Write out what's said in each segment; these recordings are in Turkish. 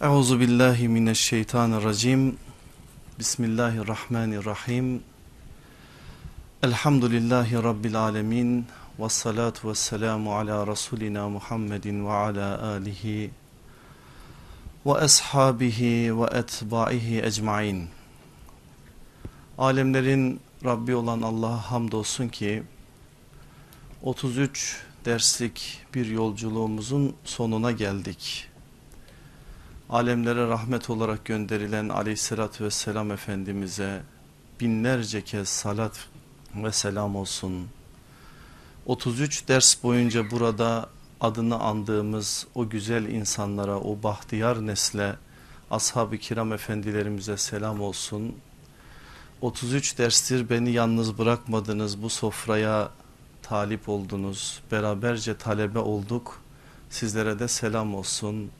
Euzu billahi mineşşeytanirracim. Bismillahirrahmanirrahim. Elhamdülillahi rabbil alamin. Ves salatu vesselamu ala rasulina Muhammedin ve ala alihi ve ashabihi ve etbaihi ecmaîn. Alemlerin Rabbi olan Allah'a hamdolsun ki 33 derslik bir yolculuğumuzun sonuna geldik alemlere rahmet olarak gönderilen aleyhissalatü vesselam Efendimiz'e binlerce kez salat ve selam olsun. 33 ders boyunca burada adını andığımız o güzel insanlara, o bahtiyar nesle, ashab-ı kiram efendilerimize selam olsun. 33 derstir beni yalnız bırakmadınız, bu sofraya talip oldunuz, beraberce talebe olduk. Sizlere de selam olsun.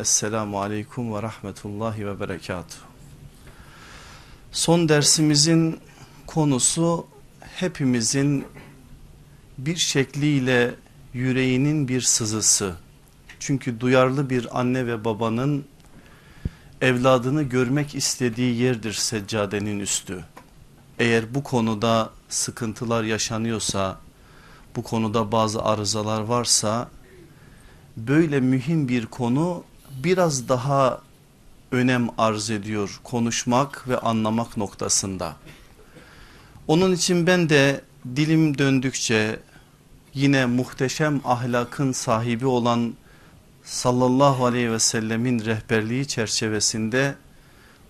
Esselamu Aleyküm ve Rahmetullahi ve Berekatuhu. Son dersimizin konusu hepimizin bir şekliyle yüreğinin bir sızısı. Çünkü duyarlı bir anne ve babanın evladını görmek istediği yerdir seccadenin üstü. Eğer bu konuda sıkıntılar yaşanıyorsa, bu konuda bazı arızalar varsa böyle mühim bir konu biraz daha önem arz ediyor konuşmak ve anlamak noktasında. Onun için ben de dilim döndükçe yine muhteşem ahlakın sahibi olan sallallahu aleyhi ve sellemin rehberliği çerçevesinde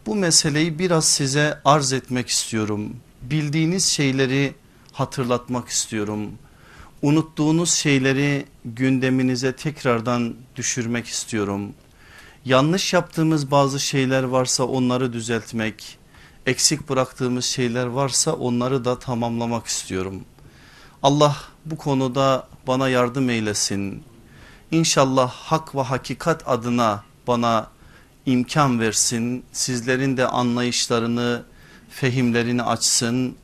bu meseleyi biraz size arz etmek istiyorum. Bildiğiniz şeyleri hatırlatmak istiyorum. Unuttuğunuz şeyleri gündeminize tekrardan düşürmek istiyorum yanlış yaptığımız bazı şeyler varsa onları düzeltmek, eksik bıraktığımız şeyler varsa onları da tamamlamak istiyorum. Allah bu konuda bana yardım eylesin. İnşallah hak ve hakikat adına bana imkan versin. Sizlerin de anlayışlarını, fehimlerini açsın.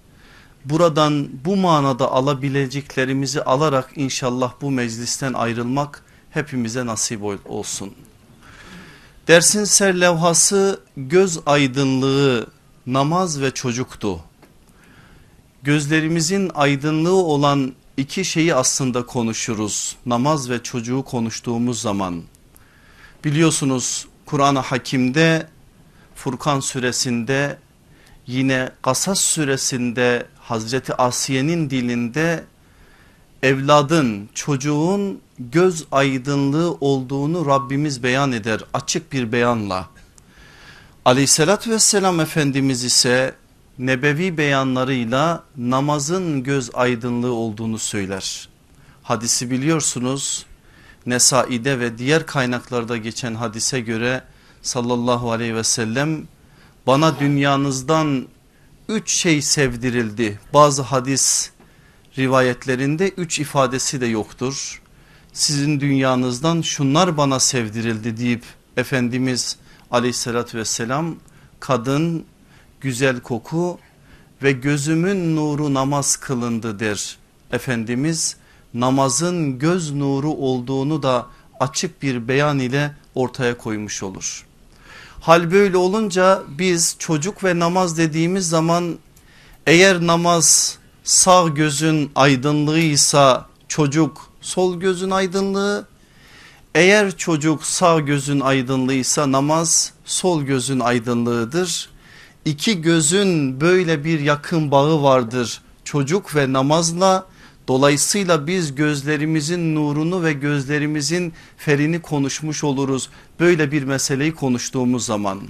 Buradan bu manada alabileceklerimizi alarak inşallah bu meclisten ayrılmak hepimize nasip olsun. Dersin serlevhası göz aydınlığı, namaz ve çocuktu. Gözlerimizin aydınlığı olan iki şeyi aslında konuşuruz. Namaz ve çocuğu konuştuğumuz zaman. Biliyorsunuz Kur'an-ı Hakim'de Furkan suresinde yine Kasas suresinde Hazreti Asiye'nin dilinde evladın, çocuğun göz aydınlığı olduğunu Rabbimiz beyan eder açık bir beyanla. Aleyhissalatü vesselam Efendimiz ise nebevi beyanlarıyla namazın göz aydınlığı olduğunu söyler. Hadisi biliyorsunuz Nesai'de ve diğer kaynaklarda geçen hadise göre sallallahu aleyhi ve sellem bana dünyanızdan üç şey sevdirildi. Bazı hadis rivayetlerinde üç ifadesi de yoktur. Sizin dünyanızdan şunlar bana sevdirildi deyip Efendimiz aleyhissalatü vesselam kadın, güzel koku ve gözümün nuru namaz kılındı der. Efendimiz namazın göz nuru olduğunu da açık bir beyan ile ortaya koymuş olur. Hal böyle olunca biz çocuk ve namaz dediğimiz zaman eğer namaz sağ gözün aydınlığıysa çocuk sol gözün aydınlığı. Eğer çocuk sağ gözün aydınlığıysa namaz sol gözün aydınlığıdır. İki gözün böyle bir yakın bağı vardır çocuk ve namazla. Dolayısıyla biz gözlerimizin nurunu ve gözlerimizin ferini konuşmuş oluruz. Böyle bir meseleyi konuştuğumuz zaman.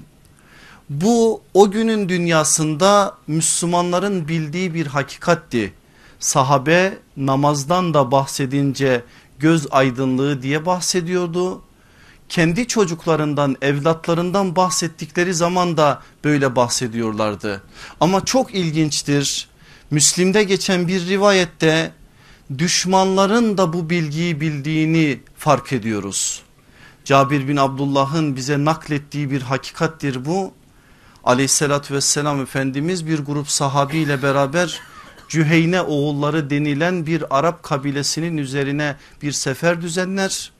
Bu o günün dünyasında Müslümanların bildiği bir hakikatti. Sahabe namazdan da bahsedince göz aydınlığı diye bahsediyordu. Kendi çocuklarından evlatlarından bahsettikleri zaman da böyle bahsediyorlardı. Ama çok ilginçtir. Müslim'de geçen bir rivayette düşmanların da bu bilgiyi bildiğini fark ediyoruz. Cabir bin Abdullah'ın bize naklettiği bir hakikattir bu aleyhissalatü vesselam Efendimiz bir grup sahabiyle beraber Cüheyne oğulları denilen bir Arap kabilesinin üzerine bir sefer düzenler.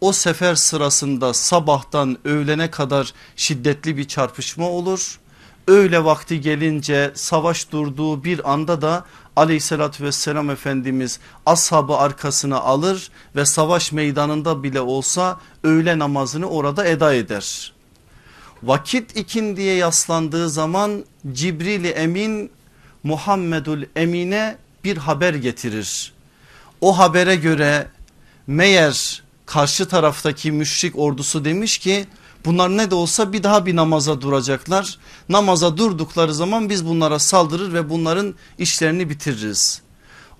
o sefer sırasında sabahtan öğlene kadar şiddetli bir çarpışma olur. Öğle vakti gelince savaş durduğu bir anda da aleyhissalatü vesselam Efendimiz ashabı arkasına alır ve savaş meydanında bile olsa öğle namazını orada eda eder. Vakit ikindiye yaslandığı zaman Cibril-i Emin Muhammedül Emine bir haber getirir. O habere göre meğer karşı taraftaki müşrik ordusu demiş ki bunlar ne de olsa bir daha bir namaza duracaklar. Namaza durdukları zaman biz bunlara saldırır ve bunların işlerini bitiririz.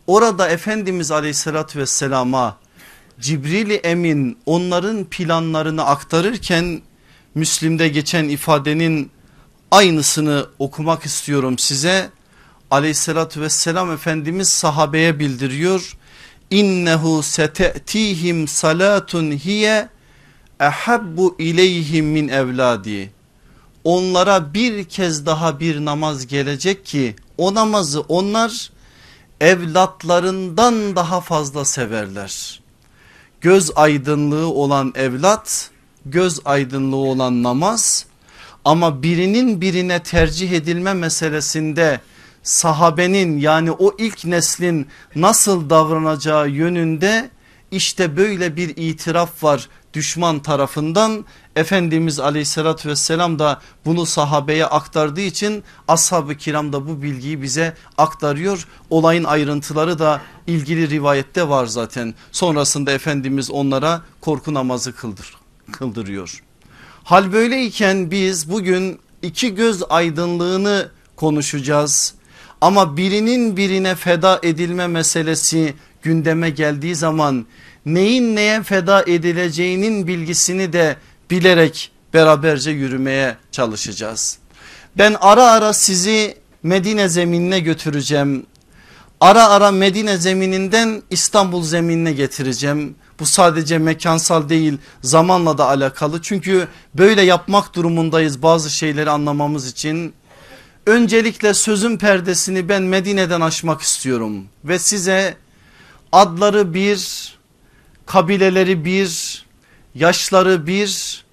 Orada Efendimiz aleyhissalatü vesselama Cibril-i Emin onların planlarını aktarırken Müslim'de geçen ifadenin aynısını okumak istiyorum size. Aleyhissalatü vesselam Efendimiz sahabeye bildiriyor innehu sete'tihim salatun hiye ehabbu ileyhim min evladi. Onlara bir kez daha bir namaz gelecek ki o namazı onlar evlatlarından daha fazla severler. Göz aydınlığı olan evlat, göz aydınlığı olan namaz ama birinin birine tercih edilme meselesinde sahabenin yani o ilk neslin nasıl davranacağı yönünde işte böyle bir itiraf var düşman tarafından. Efendimiz aleyhissalatü vesselam da bunu sahabeye aktardığı için ashab-ı kiram da bu bilgiyi bize aktarıyor. Olayın ayrıntıları da ilgili rivayette var zaten. Sonrasında Efendimiz onlara korku namazı kıldır, kıldırıyor. Hal böyleyken biz bugün iki göz aydınlığını konuşacağız. Ama birinin birine feda edilme meselesi gündeme geldiği zaman neyin neye feda edileceğinin bilgisini de bilerek beraberce yürümeye çalışacağız. Ben ara ara sizi Medine zeminine götüreceğim. Ara ara Medine zemininden İstanbul zeminine getireceğim. Bu sadece mekansal değil zamanla da alakalı. Çünkü böyle yapmak durumundayız bazı şeyleri anlamamız için. Öncelikle sözün perdesini ben Medine'den açmak istiyorum ve size adları bir, kabileleri bir, yaşları bir,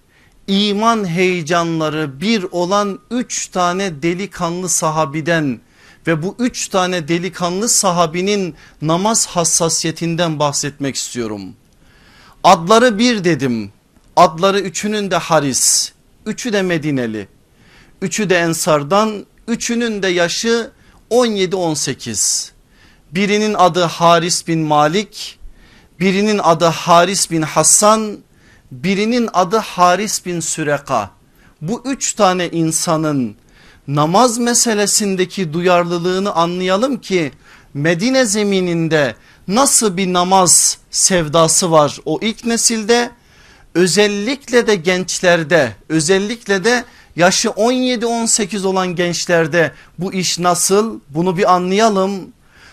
iman heyecanları bir olan üç tane delikanlı sahabiden ve bu üç tane delikanlı sahabinin namaz hassasiyetinden bahsetmek istiyorum. Adları bir dedim. Adları üçünün de Haris, üçü de Medineli, üçü de Ensardan, Üçünün de yaşı 17-18. Birinin adı Haris bin Malik, birinin adı Haris bin Hasan, birinin adı Haris bin Süreka. Bu üç tane insanın namaz meselesindeki duyarlılığını anlayalım ki Medine zemininde nasıl bir namaz sevdası var o ilk nesilde özellikle de gençlerde özellikle de yaşı 17-18 olan gençlerde bu iş nasıl bunu bir anlayalım.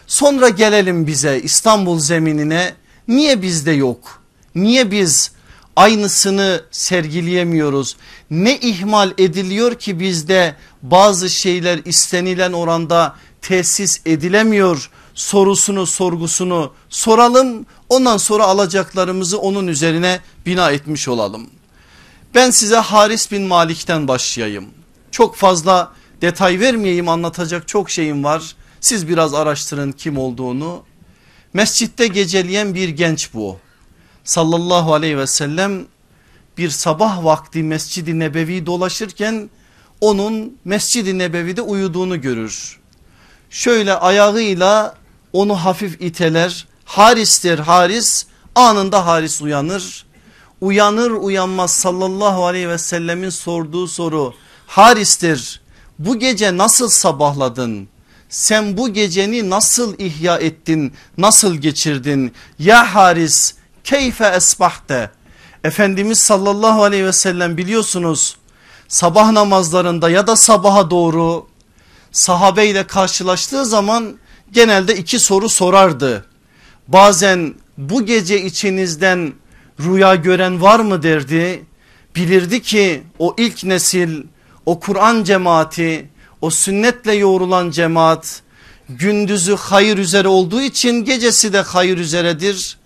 Sonra gelelim bize İstanbul zeminine niye bizde yok? Niye biz aynısını sergileyemiyoruz? Ne ihmal ediliyor ki bizde bazı şeyler istenilen oranda tesis edilemiyor? Sorusunu sorgusunu soralım ondan sonra alacaklarımızı onun üzerine bina etmiş olalım. Ben size Haris bin Malik'ten başlayayım. Çok fazla detay vermeyeyim anlatacak çok şeyim var. Siz biraz araştırın kim olduğunu. Mescitte geceleyen bir genç bu. Sallallahu aleyhi ve sellem bir sabah vakti Mescid-i Nebevi dolaşırken onun Mescid-i Nebevi'de uyuduğunu görür. Şöyle ayağıyla onu hafif iteler. Haris'tir Haris anında Haris uyanır uyanır uyanmaz sallallahu aleyhi ve sellemin sorduğu soru Haris'tir bu gece nasıl sabahladın? Sen bu geceni nasıl ihya ettin? Nasıl geçirdin? Ya Haris keyfe esbahte? Efendimiz sallallahu aleyhi ve sellem biliyorsunuz sabah namazlarında ya da sabaha doğru sahabeyle karşılaştığı zaman genelde iki soru sorardı. Bazen bu gece içinizden rüya gören var mı derdi. Bilirdi ki o ilk nesil o Kur'an cemaati o sünnetle yoğrulan cemaat gündüzü hayır üzere olduğu için gecesi de hayır üzeredir.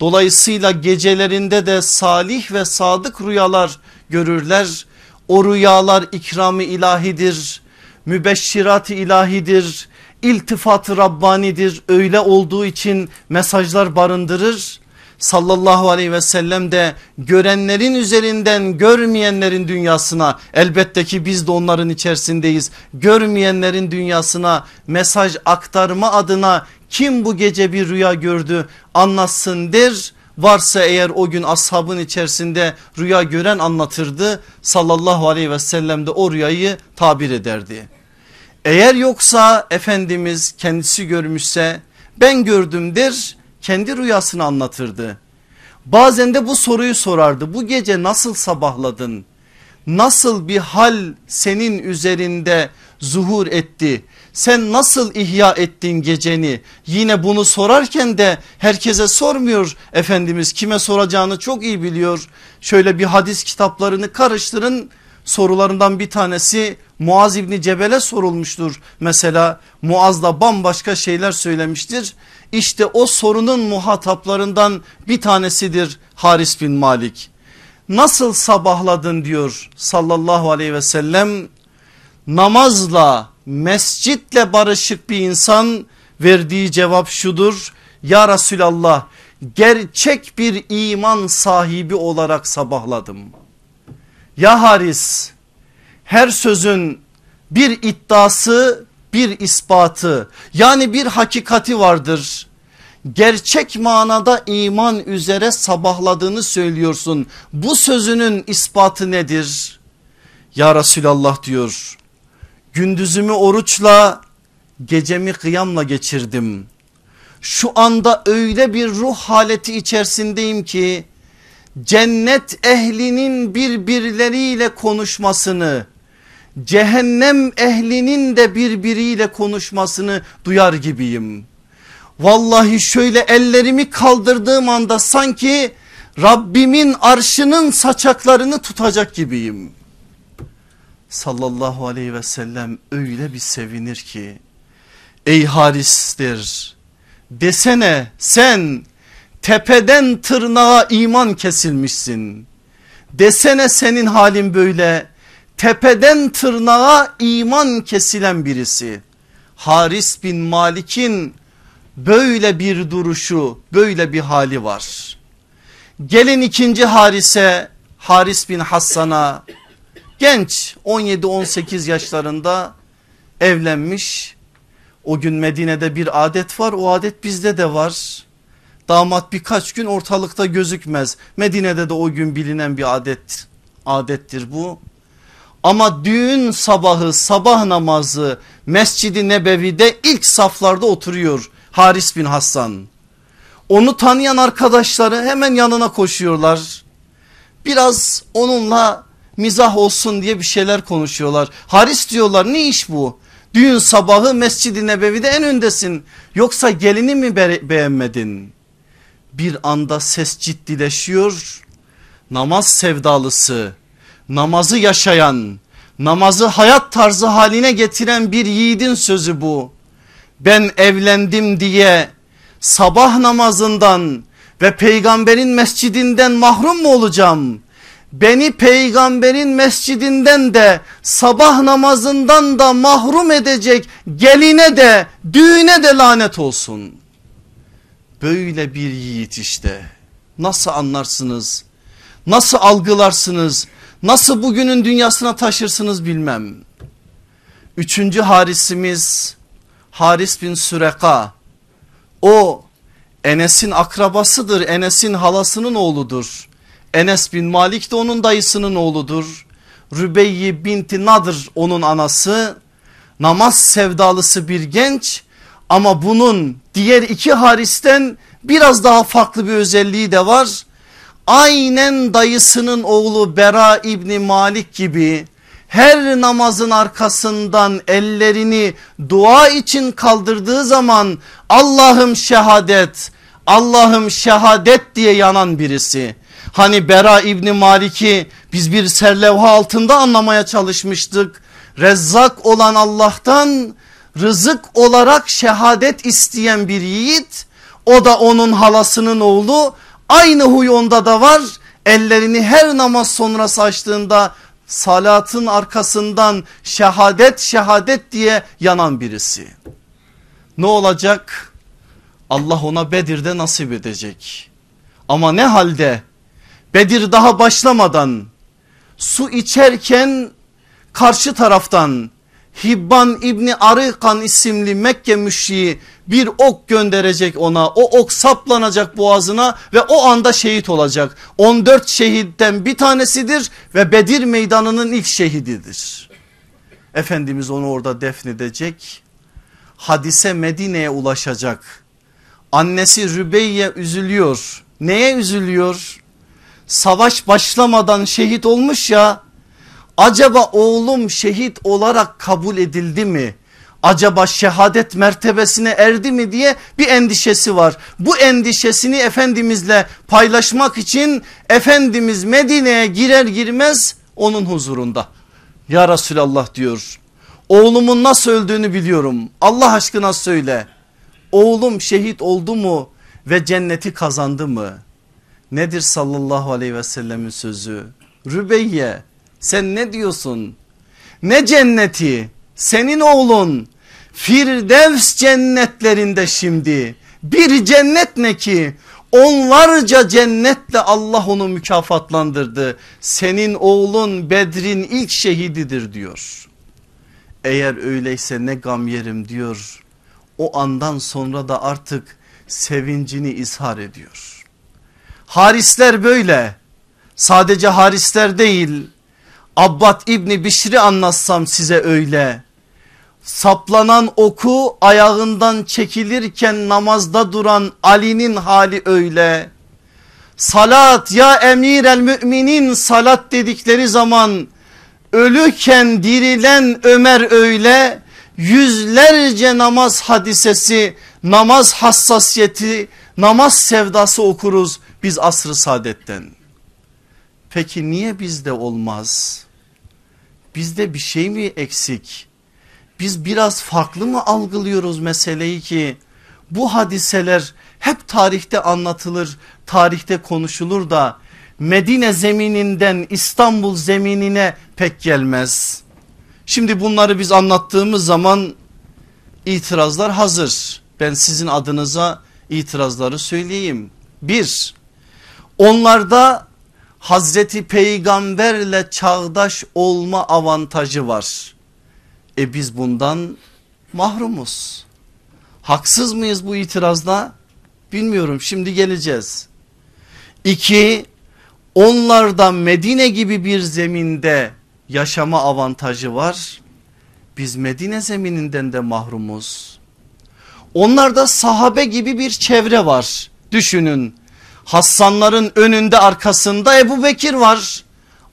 Dolayısıyla gecelerinde de salih ve sadık rüyalar görürler. O rüyalar ikramı ilahidir, mübeşşirat ilahidir, iltifat Rabbanidir. Öyle olduğu için mesajlar barındırır. Sallallahu aleyhi ve sellem de görenlerin üzerinden görmeyenlerin dünyasına elbette ki biz de onların içerisindeyiz. Görmeyenlerin dünyasına mesaj aktarma adına kim bu gece bir rüya gördü anlatsın der. Varsa eğer o gün ashabın içerisinde rüya gören anlatırdı. Sallallahu aleyhi ve sellem de o rüyayı tabir ederdi. Eğer yoksa Efendimiz kendisi görmüşse ben gördüm der kendi rüyasını anlatırdı. Bazen de bu soruyu sorardı bu gece nasıl sabahladın? Nasıl bir hal senin üzerinde zuhur etti? Sen nasıl ihya ettin geceni? Yine bunu sorarken de herkese sormuyor Efendimiz kime soracağını çok iyi biliyor. Şöyle bir hadis kitaplarını karıştırın sorularından bir tanesi Muaz İbni Cebel'e sorulmuştur. Mesela Muaz da bambaşka şeyler söylemiştir. İşte o sorunun muhataplarından bir tanesidir Haris bin Malik. Nasıl sabahladın diyor sallallahu aleyhi ve sellem namazla mescitle barışık bir insan verdiği cevap şudur. Ya Resulallah gerçek bir iman sahibi olarak sabahladım. Ya Haris her sözün bir iddiası bir ispatı yani bir hakikati vardır. Gerçek manada iman üzere sabahladığını söylüyorsun. Bu sözünün ispatı nedir? Ya Resulallah diyor gündüzümü oruçla gecemi kıyamla geçirdim. Şu anda öyle bir ruh haleti içerisindeyim ki cennet ehlinin birbirleriyle konuşmasını cehennem ehlinin de birbiriyle konuşmasını duyar gibiyim. Vallahi şöyle ellerimi kaldırdığım anda sanki Rabbimin arşının saçaklarını tutacak gibiyim. Sallallahu aleyhi ve sellem öyle bir sevinir ki ey Haris'tir desene sen tepeden tırnağa iman kesilmişsin. Desene senin halin böyle tepeden tırnağa iman kesilen birisi. Haris bin Malik'in böyle bir duruşu böyle bir hali var. Gelin ikinci Haris'e Haris bin Hassan'a genç 17-18 yaşlarında evlenmiş. O gün Medine'de bir adet var o adet bizde de var. Damat birkaç gün ortalıkta gözükmez. Medine'de de o gün bilinen bir adet adettir bu. Ama düğün sabahı sabah namazı Mescid-i Nebevi'de ilk saflarda oturuyor Haris bin Hassan. Onu tanıyan arkadaşları hemen yanına koşuyorlar. Biraz onunla mizah olsun diye bir şeyler konuşuyorlar. Haris diyorlar ne iş bu? Düğün sabahı Mescid-i Nebevi'de en öndesin. Yoksa gelini mi be beğenmedin? Bir anda ses ciddileşiyor. Namaz sevdalısı namazı yaşayan, namazı hayat tarzı haline getiren bir yiğidin sözü bu. Ben evlendim diye sabah namazından ve peygamberin mescidinden mahrum mu olacağım? Beni peygamberin mescidinden de sabah namazından da mahrum edecek geline de düğüne de lanet olsun. Böyle bir yiğit işte nasıl anlarsınız? Nasıl algılarsınız? Nasıl bugünün dünyasına taşırsınız bilmem. Üçüncü harisimiz Haris bin Süreka. O Enes'in akrabasıdır. Enes'in halasının oğludur. Enes bin Malik de onun dayısının oğludur. Rübeyyi binti Nadır onun anası. Namaz sevdalısı bir genç ama bunun diğer iki haristen biraz daha farklı bir özelliği de var aynen dayısının oğlu Bera İbni Malik gibi her namazın arkasından ellerini dua için kaldırdığı zaman Allah'ım şehadet Allah'ım şehadet diye yanan birisi. Hani Bera İbni Malik'i biz bir serlevha altında anlamaya çalışmıştık. Rezzak olan Allah'tan rızık olarak şehadet isteyen bir yiğit o da onun halasının oğlu Aynı huy onda da var. Ellerini her namaz sonrası açtığında salatın arkasından şehadet şehadet diye yanan birisi. Ne olacak? Allah ona Bedir'de nasip edecek. Ama ne halde? Bedir daha başlamadan su içerken karşı taraftan Hibban İbni Arıkan isimli Mekke müşriği bir ok gönderecek ona. O ok saplanacak boğazına ve o anda şehit olacak. 14 şehitten bir tanesidir ve Bedir meydanının ilk şehididir. Efendimiz onu orada defnedecek. Hadise Medine'ye ulaşacak. Annesi Rübeyye üzülüyor. Neye üzülüyor? Savaş başlamadan şehit olmuş ya acaba oğlum şehit olarak kabul edildi mi? Acaba şehadet mertebesine erdi mi diye bir endişesi var. Bu endişesini Efendimizle paylaşmak için Efendimiz Medine'ye girer girmez onun huzurunda. Ya Resulallah diyor oğlumun nasıl öldüğünü biliyorum Allah aşkına söyle. Oğlum şehit oldu mu ve cenneti kazandı mı? Nedir sallallahu aleyhi ve sellemin sözü? Rübeyye sen ne diyorsun? Ne cenneti? Senin oğlun Firdevs cennetlerinde şimdi. Bir cennet ne ki? Onlarca cennetle Allah onu mükafatlandırdı. Senin oğlun Bedrin ilk şehididir diyor. Eğer öyleyse ne gam yerim diyor. O andan sonra da artık sevincini izhar ediyor. Harisler böyle. Sadece harisler değil Abbad İbni Bişri anlatsam size öyle. Saplanan oku ayağından çekilirken namazda duran Ali'nin hali öyle. Salat ya emir el müminin salat dedikleri zaman ölüken dirilen Ömer öyle yüzlerce namaz hadisesi namaz hassasiyeti namaz sevdası okuruz biz asrı saadetten. Peki niye bizde olmaz? Bizde bir şey mi eksik? Biz biraz farklı mı algılıyoruz meseleyi ki bu hadiseler hep tarihte anlatılır, tarihte konuşulur da Medine zemininden İstanbul zeminine pek gelmez. Şimdi bunları biz anlattığımız zaman itirazlar hazır. Ben sizin adınıza itirazları söyleyeyim. Bir, onlarda Hazreti peygamberle çağdaş olma avantajı var. E biz bundan mahrumuz. Haksız mıyız bu itirazda? Bilmiyorum şimdi geleceğiz. İki, onlarda Medine gibi bir zeminde yaşama avantajı var. Biz Medine zemininden de mahrumuz. Onlarda sahabe gibi bir çevre var. Düşünün Hassanların önünde arkasında Ebu Bekir var.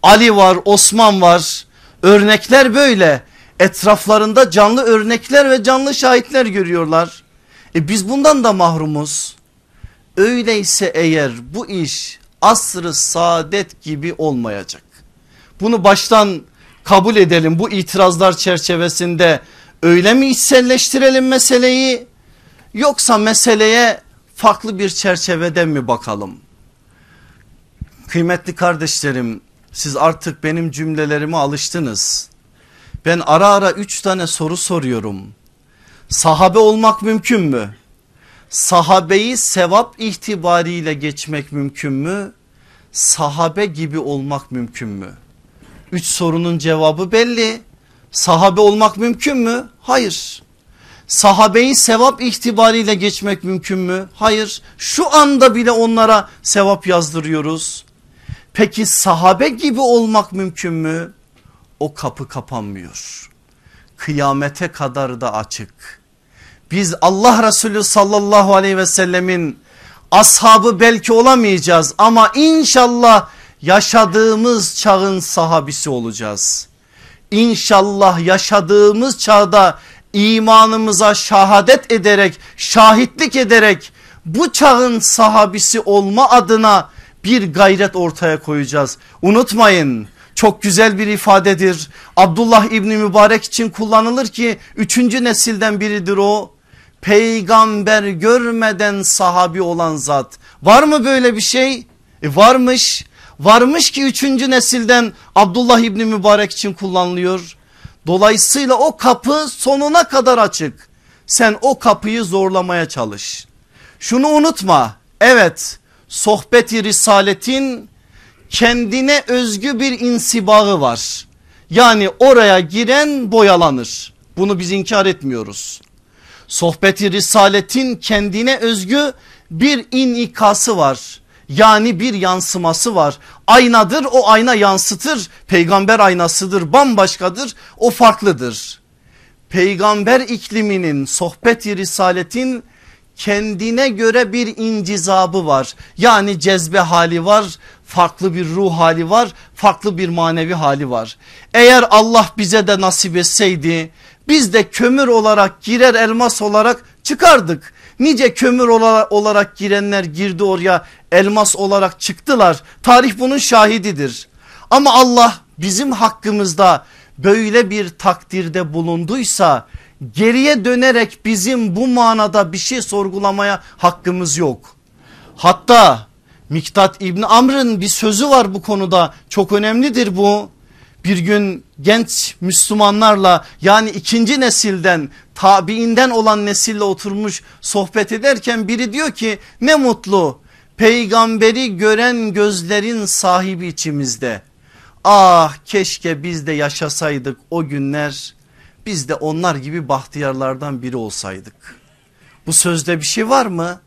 Ali var Osman var. Örnekler böyle. Etraflarında canlı örnekler ve canlı şahitler görüyorlar. E biz bundan da mahrumuz. Öyleyse eğer bu iş asrı saadet gibi olmayacak. Bunu baştan kabul edelim bu itirazlar çerçevesinde öyle mi içselleştirelim meseleyi yoksa meseleye farklı bir çerçeveden mi bakalım? Kıymetli kardeşlerim siz artık benim cümlelerime alıştınız. Ben ara ara üç tane soru soruyorum. Sahabe olmak mümkün mü? Sahabeyi sevap itibariyle geçmek mümkün mü? Sahabe gibi olmak mümkün mü? Üç sorunun cevabı belli. Sahabe olmak mümkün mü? Hayır. Sahabeyi sevap itibariyle geçmek mümkün mü? Hayır şu anda bile onlara sevap yazdırıyoruz. Peki sahabe gibi olmak mümkün mü? O kapı kapanmıyor. Kıyamete kadar da açık. Biz Allah Resulü sallallahu aleyhi ve sellemin ashabı belki olamayacağız ama inşallah yaşadığımız çağın sahabisi olacağız. İnşallah yaşadığımız çağda imanımıza şahadet ederek şahitlik ederek bu çağın sahabisi olma adına bir gayret ortaya koyacağız. Unutmayın çok güzel bir ifadedir. Abdullah İbni Mübarek için kullanılır ki üçüncü nesilden biridir o. peygamber görmeden sahabi olan zat. Var mı böyle bir şey? E varmış. Varmış ki üçüncü nesilden Abdullah İbni Mübarek için kullanılıyor. Dolayısıyla o kapı sonuna kadar açık. Sen o kapıyı zorlamaya çalış. Şunu unutma. Evet sohbeti risaletin kendine özgü bir insibağı var. Yani oraya giren boyalanır. Bunu biz inkar etmiyoruz. Sohbeti risaletin kendine özgü bir inikası var. Yani bir yansıması var. Aynadır o ayna yansıtır. Peygamber aynasıdır bambaşkadır o farklıdır. Peygamber ikliminin sohbeti risaletin kendine göre bir incizabı var. Yani cezbe hali var, farklı bir ruh hali var, farklı bir manevi hali var. Eğer Allah bize de nasip etseydi biz de kömür olarak girer elmas olarak çıkardık. Nice kömür olarak girenler girdi oraya elmas olarak çıktılar. Tarih bunun şahididir. Ama Allah bizim hakkımızda böyle bir takdirde bulunduysa geriye dönerek bizim bu manada bir şey sorgulamaya hakkımız yok. Hatta Miktat İbni Amr'ın bir sözü var bu konuda çok önemlidir bu. Bir gün genç Müslümanlarla yani ikinci nesilden tabiinden olan nesille oturmuş sohbet ederken biri diyor ki ne mutlu peygamberi gören gözlerin sahibi içimizde. Ah keşke biz de yaşasaydık o günler biz de onlar gibi bahtiyarlardan biri olsaydık. Bu sözde bir şey var mı?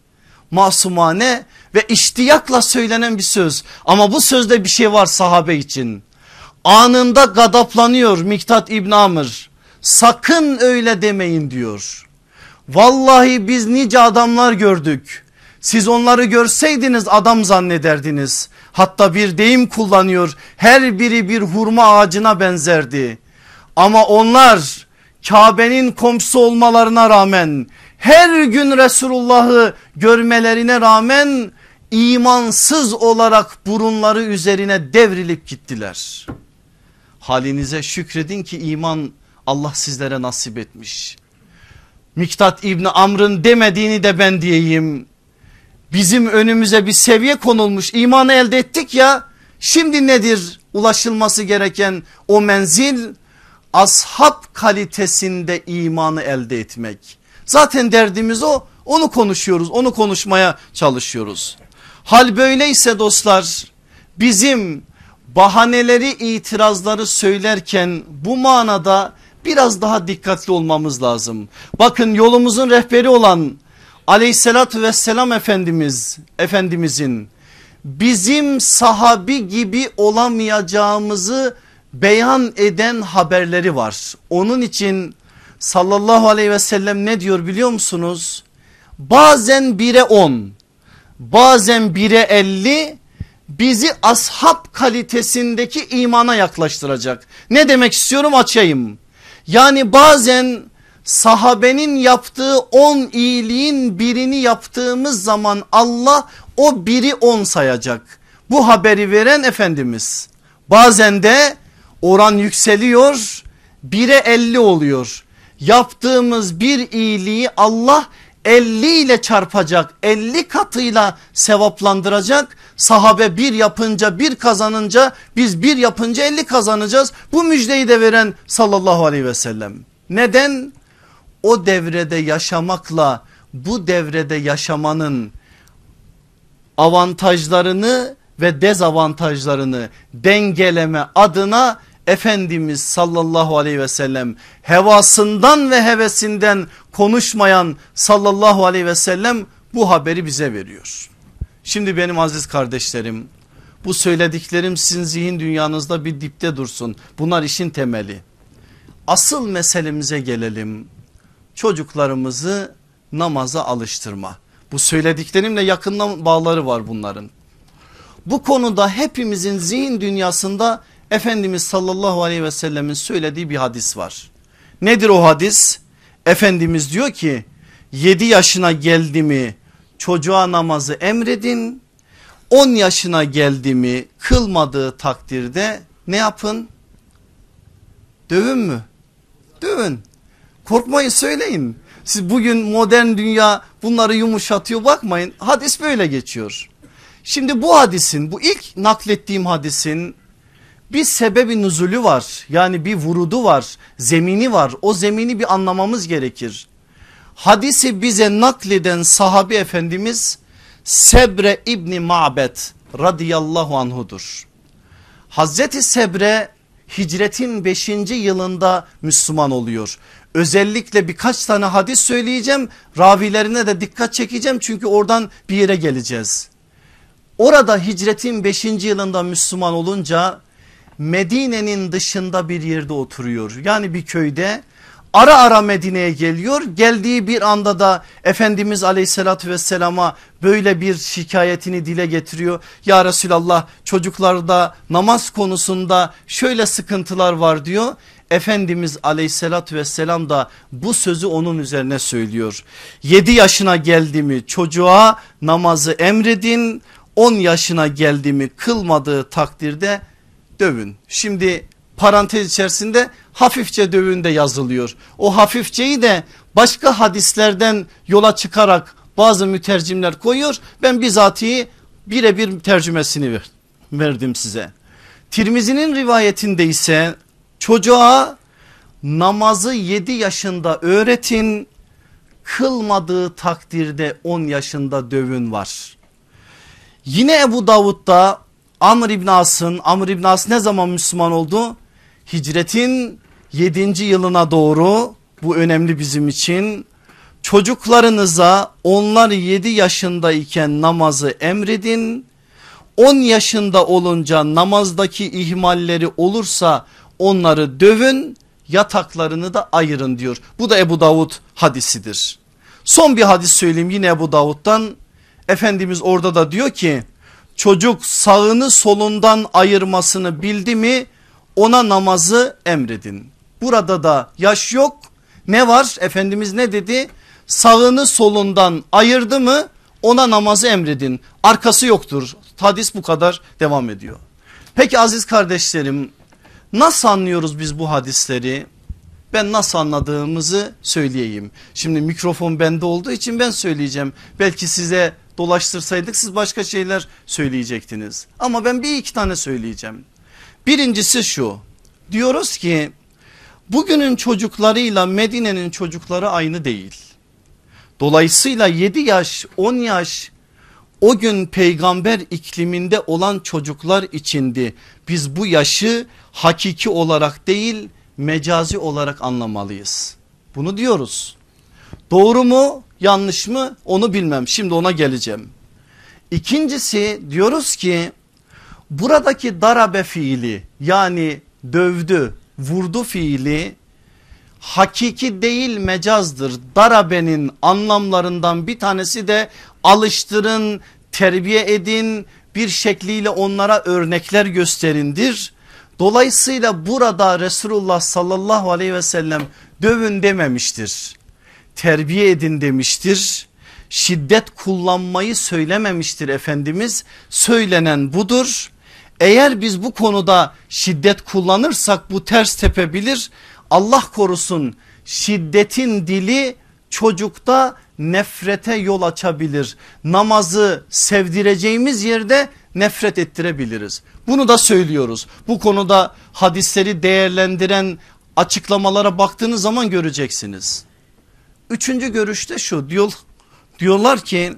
Masumane ve iştiyakla söylenen bir söz ama bu sözde bir şey var sahabe için. Anında gadaplanıyor Miktat İbn Amr sakın öyle demeyin diyor. Vallahi biz nice adamlar gördük. Siz onları görseydiniz adam zannederdiniz. Hatta bir deyim kullanıyor. Her biri bir hurma ağacına benzerdi. Ama onlar Kabe'nin komşusu olmalarına rağmen her gün Resulullah'ı görmelerine rağmen imansız olarak burunları üzerine devrilip gittiler. Halinize şükredin ki iman Allah sizlere nasip etmiş. Miktat İbni Amr'ın demediğini de ben diyeyim. Bizim önümüze bir seviye konulmuş imanı elde ettik ya. Şimdi nedir ulaşılması gereken o menzil? ashab kalitesinde imanı elde etmek. Zaten derdimiz o onu konuşuyoruz onu konuşmaya çalışıyoruz. Hal böyleyse dostlar bizim bahaneleri itirazları söylerken bu manada biraz daha dikkatli olmamız lazım. Bakın yolumuzun rehberi olan aleyhissalatü vesselam efendimiz efendimizin bizim sahabi gibi olamayacağımızı beyan eden haberleri var. Onun için sallallahu aleyhi ve sellem ne diyor biliyor musunuz? Bazen bire on bazen bire elli bizi ashab kalitesindeki imana yaklaştıracak. Ne demek istiyorum açayım. Yani bazen sahabenin yaptığı on iyiliğin birini yaptığımız zaman Allah o biri on sayacak. Bu haberi veren Efendimiz. Bazen de oran yükseliyor bire elli oluyor. Yaptığımız bir iyiliği Allah 50 ile çarpacak 50 katıyla sevaplandıracak. Sahabe bir yapınca bir kazanınca biz bir yapınca 50 kazanacağız. Bu müjdeyi de veren sallallahu aleyhi ve sellem. Neden? O devrede yaşamakla bu devrede yaşamanın avantajlarını ve dezavantajlarını dengeleme adına Efendimiz sallallahu aleyhi ve sellem hevasından ve hevesinden konuşmayan sallallahu aleyhi ve sellem bu haberi bize veriyor. Şimdi benim aziz kardeşlerim bu söylediklerim sizin zihin dünyanızda bir dipte dursun. Bunlar işin temeli. Asıl meselemize gelelim. Çocuklarımızı namaza alıştırma. Bu söylediklerimle yakından bağları var bunların. Bu konuda hepimizin zihin dünyasında Efendimiz sallallahu aleyhi ve sellemin söylediği bir hadis var. Nedir o hadis? Efendimiz diyor ki 7 yaşına geldi mi çocuğa namazı emredin. 10 yaşına geldi mi kılmadığı takdirde ne yapın? Dövün mü? Dövün. Korkmayın söyleyin. Siz bugün modern dünya bunları yumuşatıyor bakmayın. Hadis böyle geçiyor. Şimdi bu hadisin bu ilk naklettiğim hadisin bir sebebi nüzulü var. Yani bir vurudu var zemini var o zemini bir anlamamız gerekir. Hadisi bize nakleden sahabi efendimiz Sebre İbni Ma'bet radıyallahu anhudur. Hazreti Sebre hicretin 5. yılında Müslüman oluyor. Özellikle birkaç tane hadis söyleyeceğim ravilerine de dikkat çekeceğim çünkü oradan bir yere geleceğiz. Orada hicretin 5. yılında Müslüman olunca Medine'nin dışında bir yerde oturuyor. Yani bir köyde ara ara Medine'ye geliyor. Geldiği bir anda da Efendimiz aleyhissalatü vesselama böyle bir şikayetini dile getiriyor. Ya Resulallah çocuklarda namaz konusunda şöyle sıkıntılar var diyor. Efendimiz aleyhissalatü vesselam da bu sözü onun üzerine söylüyor. 7 yaşına geldi mi çocuğa namazı emredin 10 yaşına geldi mi kılmadığı takdirde dövün. Şimdi parantez içerisinde hafifçe dövün de yazılıyor. O hafifçeyi de başka hadislerden yola çıkarak bazı mütercimler koyuyor. Ben bizatihi birebir tercümesini verdim size. Tirmizi'nin rivayetinde ise çocuğa namazı 7 yaşında öğretin kılmadığı takdirde 10 yaşında dövün var. Yine Ebu Davud'da Amr İbn As'ın Amr İbn As ne zaman Müslüman oldu? Hicretin 7. yılına doğru bu önemli bizim için. Çocuklarınıza onlar 7 yaşındayken namazı emredin. 10 yaşında olunca namazdaki ihmalleri olursa onları dövün yataklarını da ayırın diyor. Bu da Ebu Davud hadisidir. Son bir hadis söyleyeyim yine Ebu Davud'dan. Efendimiz orada da diyor ki çocuk sağını solundan ayırmasını bildi mi ona namazı emredin. Burada da yaş yok ne var Efendimiz ne dedi sağını solundan ayırdı mı ona namazı emredin arkası yoktur hadis bu kadar devam ediyor. Peki aziz kardeşlerim nasıl anlıyoruz biz bu hadisleri? Ben nasıl anladığımızı söyleyeyim. Şimdi mikrofon bende olduğu için ben söyleyeceğim. Belki size dolaştırsaydık siz başka şeyler söyleyecektiniz. Ama ben bir iki tane söyleyeceğim. Birincisi şu diyoruz ki bugünün çocuklarıyla Medine'nin çocukları aynı değil. Dolayısıyla 7 yaş 10 yaş o gün peygamber ikliminde olan çocuklar içindi. Biz bu yaşı hakiki olarak değil mecazi olarak anlamalıyız. Bunu diyoruz. Doğru mu yanlış mı onu bilmem şimdi ona geleceğim. İkincisi diyoruz ki buradaki darabe fiili yani dövdü vurdu fiili hakiki değil mecazdır. Darabenin anlamlarından bir tanesi de alıştırın terbiye edin bir şekliyle onlara örnekler gösterindir. Dolayısıyla burada Resulullah sallallahu aleyhi ve sellem dövün dememiştir. Terbiye edin demiştir. Şiddet kullanmayı söylememiştir Efendimiz. Söylenen budur. Eğer biz bu konuda şiddet kullanırsak bu ters tepebilir. Allah korusun şiddetin dili çocukta nefrete yol açabilir. Namazı sevdireceğimiz yerde nefret ettirebiliriz. Bunu da söylüyoruz. Bu konuda hadisleri değerlendiren açıklamalara baktığınız zaman göreceksiniz. Üçüncü görüşte şu diyor, diyorlar ki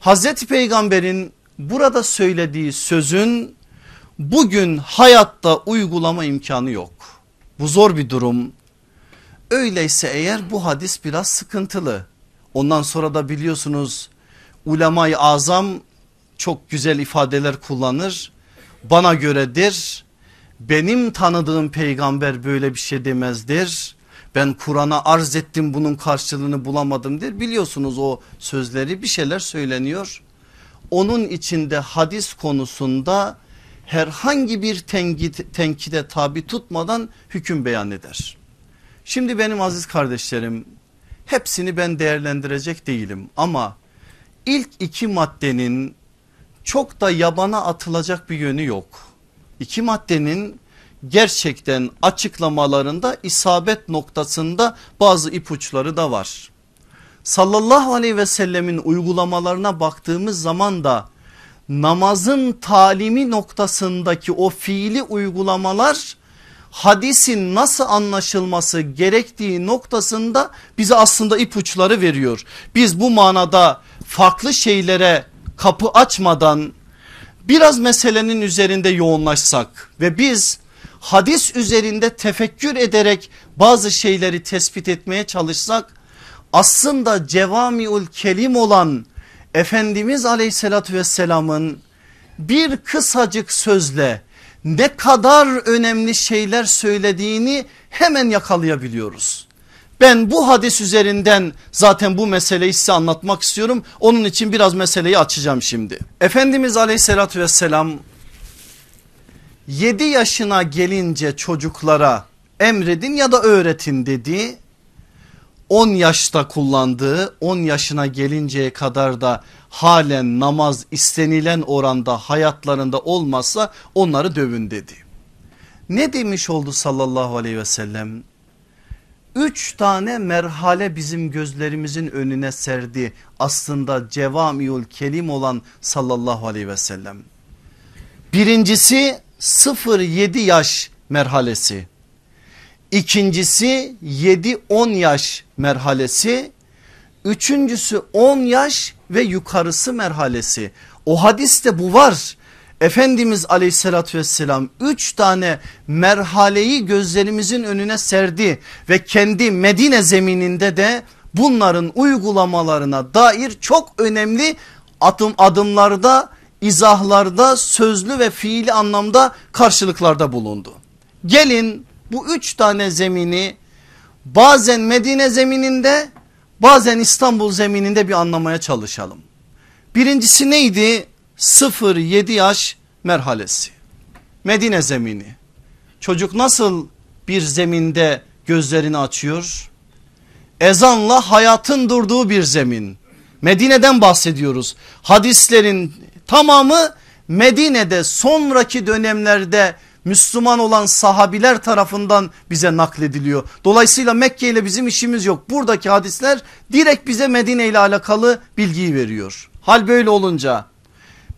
Hazreti Peygamber'in burada söylediği sözün bugün hayatta uygulama imkanı yok. Bu zor bir durum. Öyleyse eğer bu hadis biraz sıkıntılı. Ondan sonra da biliyorsunuz ulemayı azam çok güzel ifadeler kullanır. Bana göredir benim tanıdığım peygamber böyle bir şey demezdir. Ben Kur'an'a arz ettim bunun karşılığını bulamadım der. Biliyorsunuz o sözleri bir şeyler söyleniyor. Onun içinde hadis konusunda herhangi bir tenkide tabi tutmadan hüküm beyan eder. Şimdi benim aziz kardeşlerim hepsini ben değerlendirecek değilim ama ilk iki maddenin çok da yabana atılacak bir yönü yok. İki maddenin gerçekten açıklamalarında isabet noktasında bazı ipuçları da var. Sallallahu aleyhi ve sellemin uygulamalarına baktığımız zaman da namazın talimi noktasındaki o fiili uygulamalar hadisin nasıl anlaşılması gerektiği noktasında bize aslında ipuçları veriyor. Biz bu manada farklı şeylere kapı açmadan biraz meselenin üzerinde yoğunlaşsak ve biz hadis üzerinde tefekkür ederek bazı şeyleri tespit etmeye çalışsak aslında cevamiül kelim olan Efendimiz aleyhissalatü vesselamın bir kısacık sözle ne kadar önemli şeyler söylediğini hemen yakalayabiliyoruz. Ben bu hadis üzerinden zaten bu meseleyi size anlatmak istiyorum. Onun için biraz meseleyi açacağım şimdi. Efendimiz aleyhissalatü vesselam 7 yaşına gelince çocuklara emredin ya da öğretin dedi. 10 yaşta kullandığı 10 yaşına gelinceye kadar da halen namaz istenilen oranda hayatlarında olmazsa onları dövün dedi. Ne demiş oldu sallallahu aleyhi ve sellem? Üç tane merhale bizim gözlerimizin önüne serdi aslında cevamiül kelim olan sallallahu aleyhi ve sellem. Birincisi 0-7 yaş merhalesi. İkincisi 7-10 yaş merhalesi. Üçüncüsü 10 yaş ve yukarısı merhalesi. O hadiste bu var. Efendimiz aleyhissalatü vesselam üç tane merhaleyi gözlerimizin önüne serdi ve kendi Medine zemininde de bunların uygulamalarına dair çok önemli adım adımlarda izahlarda sözlü ve fiili anlamda karşılıklarda bulundu. Gelin bu üç tane zemini bazen Medine zemininde bazen İstanbul zemininde bir anlamaya çalışalım. Birincisi neydi? 0-7 yaş merhalesi. Medine zemini. Çocuk nasıl bir zeminde gözlerini açıyor? Ezanla hayatın durduğu bir zemin. Medine'den bahsediyoruz. Hadislerin tamamı Medine'de sonraki dönemlerde Müslüman olan sahabiler tarafından bize naklediliyor. Dolayısıyla Mekke ile bizim işimiz yok. Buradaki hadisler direkt bize Medine ile alakalı bilgiyi veriyor. Hal böyle olunca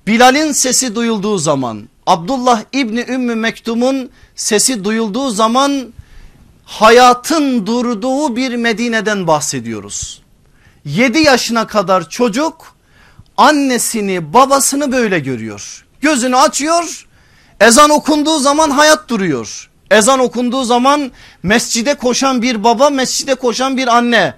Bilal'in sesi duyulduğu zaman Abdullah İbni Ümmü Mektum'un sesi duyulduğu zaman hayatın durduğu bir Medine'den bahsediyoruz. 7 yaşına kadar çocuk annesini babasını böyle görüyor. Gözünü açıyor ezan okunduğu zaman hayat duruyor. Ezan okunduğu zaman mescide koşan bir baba mescide koşan bir anne.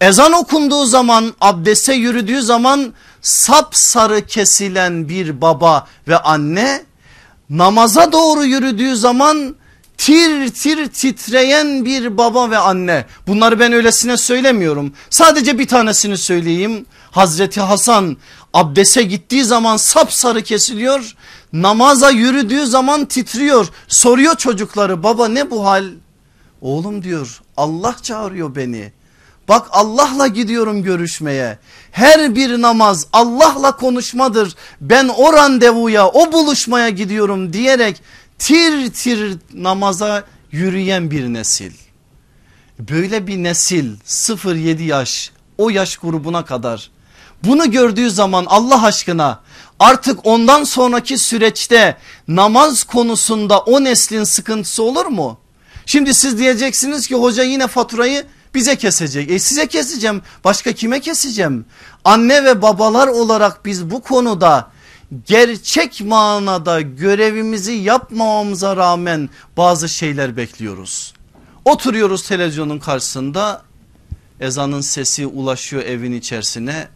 Ezan okunduğu zaman abdeste yürüdüğü zaman sapsarı kesilen bir baba ve anne namaza doğru yürüdüğü zaman tir tir titreyen bir baba ve anne. Bunları ben öylesine söylemiyorum. Sadece bir tanesini söyleyeyim. Hazreti Hasan abdese gittiği zaman sapsarı kesiliyor. Namaza yürüdüğü zaman titriyor. Soruyor çocukları baba ne bu hal? Oğlum diyor Allah çağırıyor beni. Bak Allah'la gidiyorum görüşmeye. Her bir namaz Allah'la konuşmadır. Ben o randevuya o buluşmaya gidiyorum diyerek tir tir namaza yürüyen bir nesil. Böyle bir nesil 0-7 yaş o yaş grubuna kadar bunu gördüğü zaman Allah aşkına artık ondan sonraki süreçte namaz konusunda o neslin sıkıntısı olur mu? Şimdi siz diyeceksiniz ki hoca yine faturayı bize kesecek. E size keseceğim başka kime keseceğim? Anne ve babalar olarak biz bu konuda gerçek manada görevimizi yapmamamıza rağmen bazı şeyler bekliyoruz. Oturuyoruz televizyonun karşısında ezanın sesi ulaşıyor evin içerisine.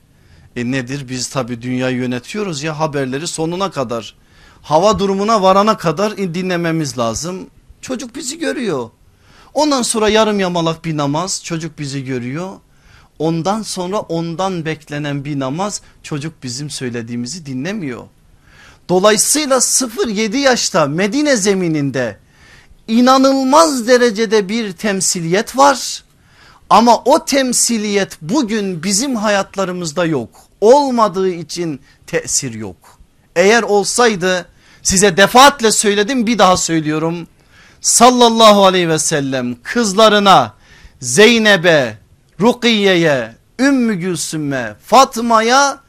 E nedir biz tabi dünyayı yönetiyoruz ya haberleri sonuna kadar hava durumuna varana kadar dinlememiz lazım. Çocuk bizi görüyor. Ondan sonra yarım yamalak bir namaz çocuk bizi görüyor. Ondan sonra ondan beklenen bir namaz çocuk bizim söylediğimizi dinlemiyor. Dolayısıyla 0-7 yaşta Medine zemininde inanılmaz derecede bir temsiliyet var. Ama o temsiliyet bugün bizim hayatlarımızda yok. Olmadığı için tesir yok. Eğer olsaydı size defaatle söyledim bir daha söylüyorum sallallahu aleyhi ve sellem kızlarına Zeynep'e, Rukiye'ye, Ümmü Gülsüm'e, Fatma'ya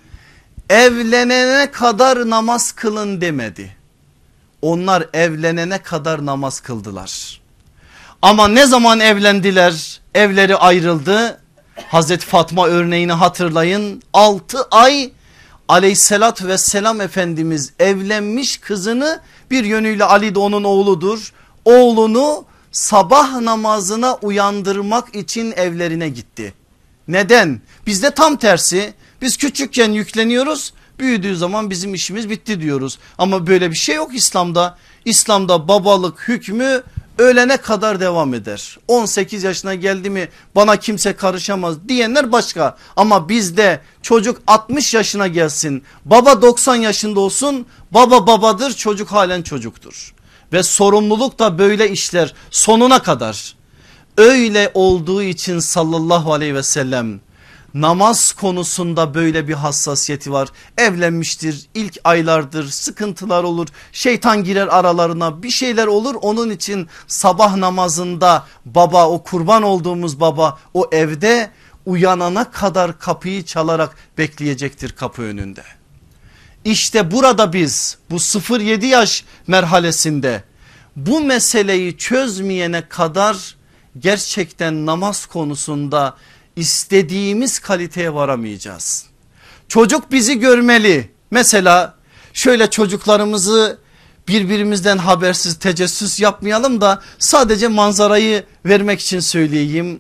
evlenene kadar namaz kılın demedi. Onlar evlenene kadar namaz kıldılar. Ama ne zaman evlendiler evleri ayrıldı. Hazreti Fatma örneğini hatırlayın 6 ay aleyhissalatü vesselam Efendimiz evlenmiş kızını bir yönüyle Ali de onun oğludur. Oğlunu sabah namazına uyandırmak için evlerine gitti. Neden? Bizde tam tersi biz küçükken yükleniyoruz büyüdüğü zaman bizim işimiz bitti diyoruz. Ama böyle bir şey yok İslam'da. İslam'da babalık hükmü ölene kadar devam eder. 18 yaşına geldi mi bana kimse karışamaz diyenler başka. Ama bizde çocuk 60 yaşına gelsin baba 90 yaşında olsun baba babadır çocuk halen çocuktur. Ve sorumluluk da böyle işler sonuna kadar. Öyle olduğu için sallallahu aleyhi ve sellem namaz konusunda böyle bir hassasiyeti var. Evlenmiştir ilk aylardır sıkıntılar olur şeytan girer aralarına bir şeyler olur. Onun için sabah namazında baba o kurban olduğumuz baba o evde uyanana kadar kapıyı çalarak bekleyecektir kapı önünde. İşte burada biz bu 0-7 yaş merhalesinde bu meseleyi çözmeyene kadar gerçekten namaz konusunda istediğimiz kaliteye varamayacağız. Çocuk bizi görmeli. Mesela şöyle çocuklarımızı birbirimizden habersiz tecessüs yapmayalım da sadece manzarayı vermek için söyleyeyim.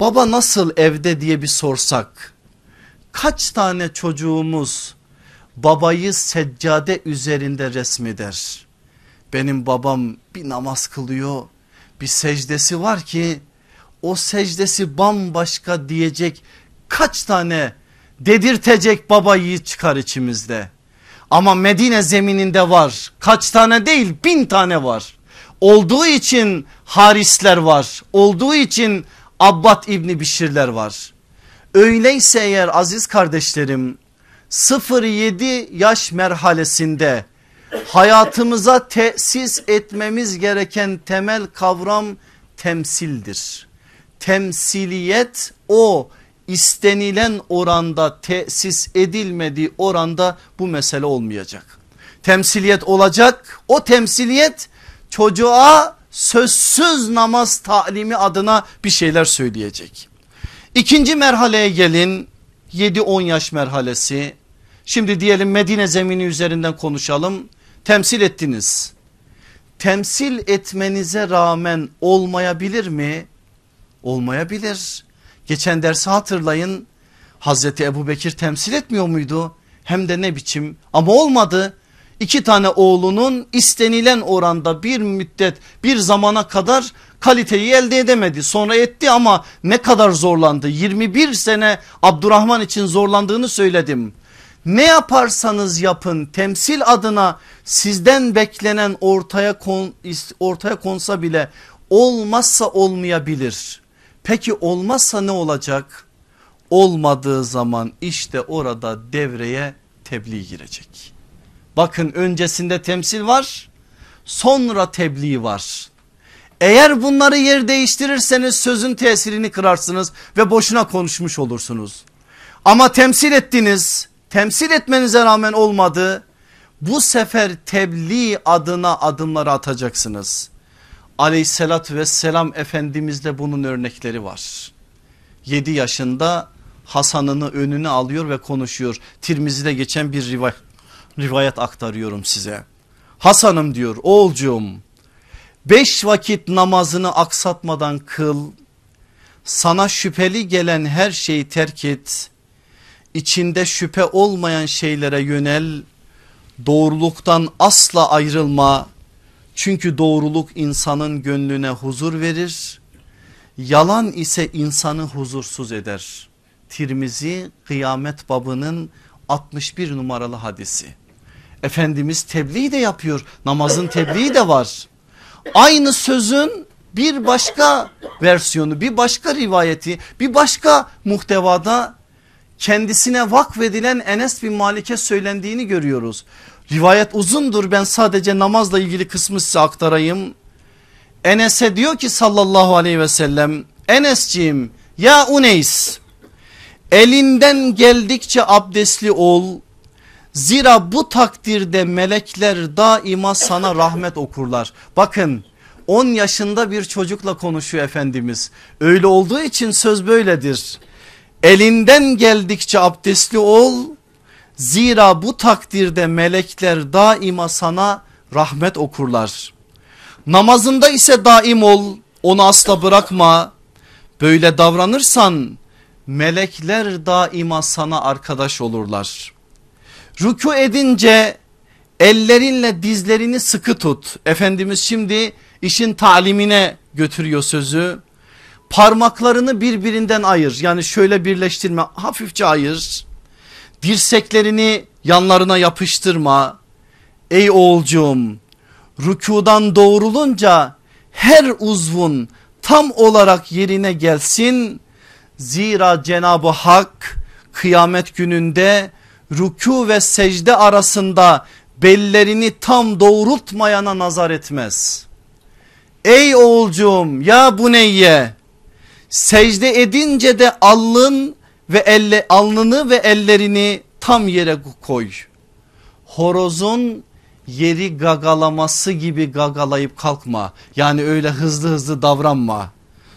Baba nasıl evde diye bir sorsak kaç tane çocuğumuz babayı seccade üzerinde resmeder. Benim babam bir namaz kılıyor bir secdesi var ki o secdesi bambaşka diyecek kaç tane dedirtecek baba yiğit çıkar içimizde. Ama Medine zemininde var kaç tane değil bin tane var. Olduğu için harisler var olduğu için Abbad İbni Bişirler var. Öyleyse eğer aziz kardeşlerim 0-7 yaş merhalesinde hayatımıza tesis etmemiz gereken temel kavram temsildir temsiliyet o istenilen oranda tesis edilmediği oranda bu mesele olmayacak. Temsiliyet olacak o temsiliyet çocuğa sözsüz namaz talimi adına bir şeyler söyleyecek. İkinci merhaleye gelin 7-10 yaş merhalesi. Şimdi diyelim Medine zemini üzerinden konuşalım. Temsil ettiniz. Temsil etmenize rağmen olmayabilir mi? olmayabilir. Geçen dersi hatırlayın Hazreti Ebu Bekir temsil etmiyor muydu? Hem de ne biçim ama olmadı. İki tane oğlunun istenilen oranda bir müddet bir zamana kadar kaliteyi elde edemedi. Sonra etti ama ne kadar zorlandı 21 sene Abdurrahman için zorlandığını söyledim. Ne yaparsanız yapın temsil adına sizden beklenen ortaya kon, ortaya konsa bile olmazsa olmayabilir. Peki olmazsa ne olacak? Olmadığı zaman işte orada devreye tebliğ girecek. Bakın öncesinde temsil var sonra tebliğ var. Eğer bunları yer değiştirirseniz sözün tesirini kırarsınız ve boşuna konuşmuş olursunuz. Ama temsil ettiniz temsil etmenize rağmen olmadı. Bu sefer tebliğ adına adımları atacaksınız aleyhissalatü vesselam efendimizde bunun örnekleri var. 7 yaşında Hasan'ını önüne alıyor ve konuşuyor. Tirmizi'de geçen bir rivayet, rivayet aktarıyorum size. Hasan'ım diyor oğulcuğum beş vakit namazını aksatmadan kıl. Sana şüpheli gelen her şeyi terk et. İçinde şüphe olmayan şeylere yönel. Doğruluktan asla ayrılma çünkü doğruluk insanın gönlüne huzur verir. Yalan ise insanı huzursuz eder. Tirmizi kıyamet babının 61 numaralı hadisi. Efendimiz tebliğ de yapıyor namazın tebliği de var. Aynı sözün bir başka versiyonu bir başka rivayeti bir başka muhtevada kendisine vakfedilen Enes bin Malik'e söylendiğini görüyoruz. Rivayet uzundur ben sadece namazla ilgili kısmı size aktarayım. Enes'e diyor ki sallallahu aleyhi ve sellem Enesciğim ya Uneys elinden geldikçe abdestli ol zira bu takdirde melekler daima sana rahmet okurlar. Bakın 10 yaşında bir çocukla konuşuyor Efendimiz öyle olduğu için söz böyledir. Elinden geldikçe abdestli ol zira bu takdirde melekler daima sana rahmet okurlar. Namazında ise daim ol onu asla bırakma. Böyle davranırsan melekler daima sana arkadaş olurlar. Ruku edince ellerinle dizlerini sıkı tut. Efendimiz şimdi işin talimine götürüyor sözü. Parmaklarını birbirinden ayır yani şöyle birleştirme hafifçe ayır. Dirseklerini yanlarına yapıştırma. Ey oğulcuğum rükudan doğrulunca her uzvun tam olarak yerine gelsin. Zira Cenab-ı Hak kıyamet gününde ruku ve secde arasında bellerini tam doğrultmayana nazar etmez. Ey oğulcuğum ya buneyye secde edince de alnın ve elle, alnını ve ellerini tam yere koy. Horozun yeri gagalaması gibi gagalayıp kalkma. Yani öyle hızlı hızlı davranma.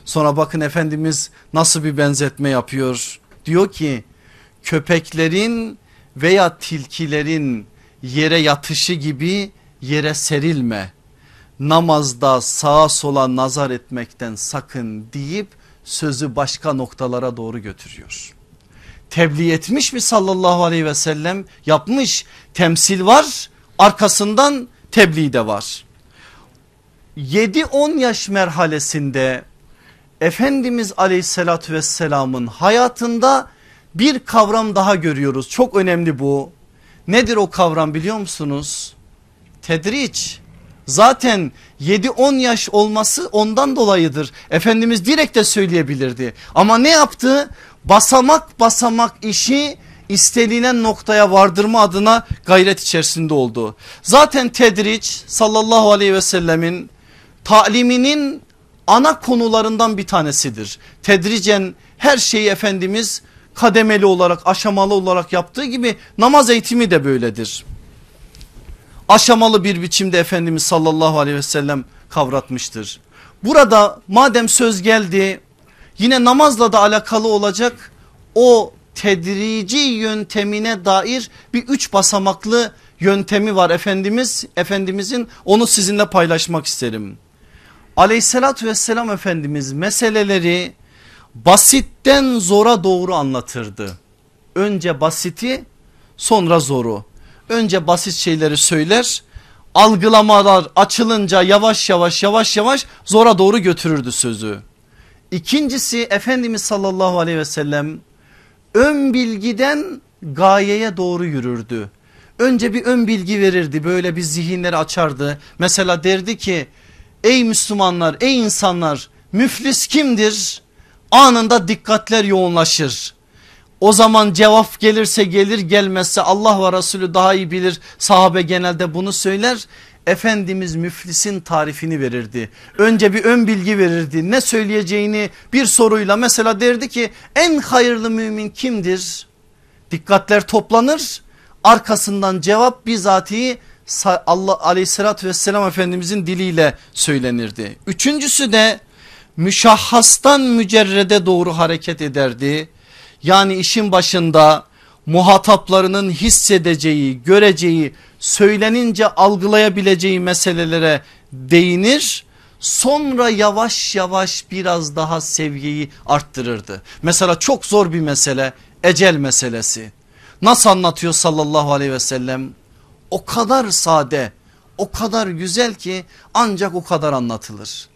Sonra bakın Efendimiz nasıl bir benzetme yapıyor. Diyor ki köpeklerin veya tilkilerin yere yatışı gibi yere serilme. Namazda sağa sola nazar etmekten sakın deyip sözü başka noktalara doğru götürüyor. Tebliğ etmiş mi sallallahu aleyhi ve sellem yapmış temsil var arkasından tebliğ de var. 7-10 yaş merhalesinde Efendimiz aleyhissalatü vesselamın hayatında bir kavram daha görüyoruz. Çok önemli bu. Nedir o kavram biliyor musunuz? Tedriç. Zaten 7-10 yaş olması ondan dolayıdır. Efendimiz direkt de söyleyebilirdi. Ama ne yaptı? Basamak basamak işi istenilen noktaya vardırma adına gayret içerisinde oldu. Zaten tedriç sallallahu aleyhi ve sellemin taliminin ana konularından bir tanesidir. Tedricen her şeyi Efendimiz kademeli olarak aşamalı olarak yaptığı gibi namaz eğitimi de böyledir. Aşamalı bir biçimde Efendimiz sallallahu aleyhi ve sellem kavratmıştır. Burada madem söz geldi yine namazla da alakalı olacak o tedrici yöntemine dair bir üç basamaklı yöntemi var Efendimiz Efendimizin onu sizinle paylaşmak isterim. Aleyhissalatü vesselam Efendimiz meseleleri basitten zora doğru anlatırdı. Önce basiti sonra zoru. Önce basit şeyleri söyler algılamalar açılınca yavaş yavaş yavaş yavaş zora doğru götürürdü sözü. İkincisi Efendimiz sallallahu aleyhi ve sellem ön bilgiden gayeye doğru yürürdü. Önce bir ön bilgi verirdi böyle bir zihinleri açardı. Mesela derdi ki ey Müslümanlar ey insanlar müflis kimdir? Anında dikkatler yoğunlaşır. O zaman cevap gelirse gelir gelmezse Allah ve Resulü daha iyi bilir. Sahabe genelde bunu söyler. Efendimiz müflisin tarifini verirdi. Önce bir ön bilgi verirdi. Ne söyleyeceğini bir soruyla mesela derdi ki en hayırlı mümin kimdir? Dikkatler toplanır. Arkasından cevap bizatihi Allah aleyhissalatü vesselam efendimizin diliyle söylenirdi. Üçüncüsü de müşahhastan mücerrede doğru hareket ederdi. Yani işin başında muhataplarının hissedeceği, göreceği, söylenince algılayabileceği meselelere değinir. Sonra yavaş yavaş biraz daha sevgiyi arttırırdı. Mesela çok zor bir mesele ecel meselesi. Nasıl anlatıyor sallallahu aleyhi ve sellem? O kadar sade, o kadar güzel ki ancak o kadar anlatılır.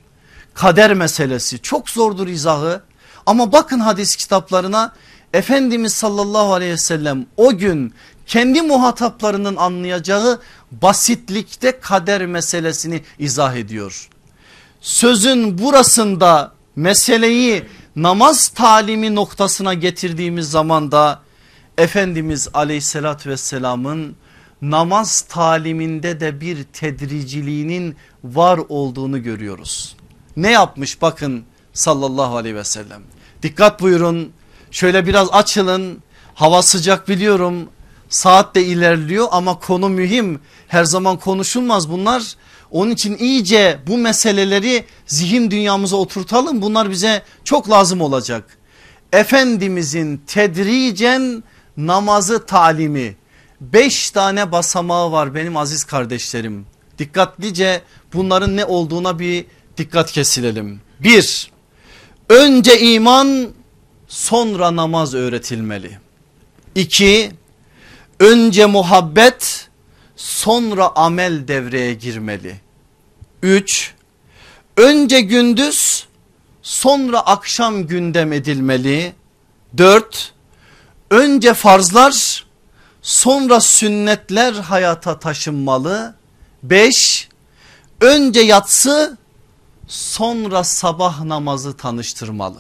Kader meselesi çok zordur izahı ama bakın hadis kitaplarına Efendimiz sallallahu aleyhi ve sellem o gün kendi muhataplarının anlayacağı basitlikte kader meselesini izah ediyor. Sözün burasında meseleyi namaz talimi noktasına getirdiğimiz zaman da Efendimiz aleyhissalatü vesselamın namaz taliminde de bir tedriciliğinin var olduğunu görüyoruz. ne yapmış bakın sallallahu aleyhi ve sellem. Dikkat buyurun şöyle biraz açılın hava sıcak biliyorum saat de ilerliyor ama konu mühim her zaman konuşulmaz bunlar. Onun için iyice bu meseleleri zihin dünyamıza oturtalım bunlar bize çok lazım olacak. Efendimizin tedricen namazı talimi beş tane basamağı var benim aziz kardeşlerim. Dikkatlice bunların ne olduğuna bir dikkat kesilelim. Bir, önce iman sonra namaz öğretilmeli. İki, önce muhabbet sonra amel devreye girmeli. Üç, önce gündüz sonra akşam gündem edilmeli. Dört, önce farzlar sonra sünnetler hayata taşınmalı. Beş, önce yatsı sonra sabah namazı tanıştırmalı.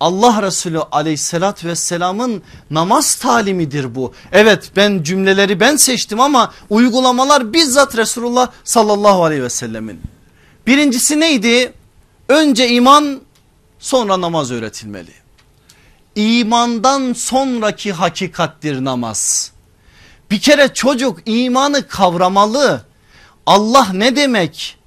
Allah Resulü aleyhissalatü vesselamın namaz talimidir bu. Evet ben cümleleri ben seçtim ama uygulamalar bizzat Resulullah sallallahu aleyhi ve sellemin. Birincisi neydi? Önce iman sonra namaz öğretilmeli. İmandan sonraki hakikattir namaz. Bir kere çocuk imanı kavramalı. Allah ne demek?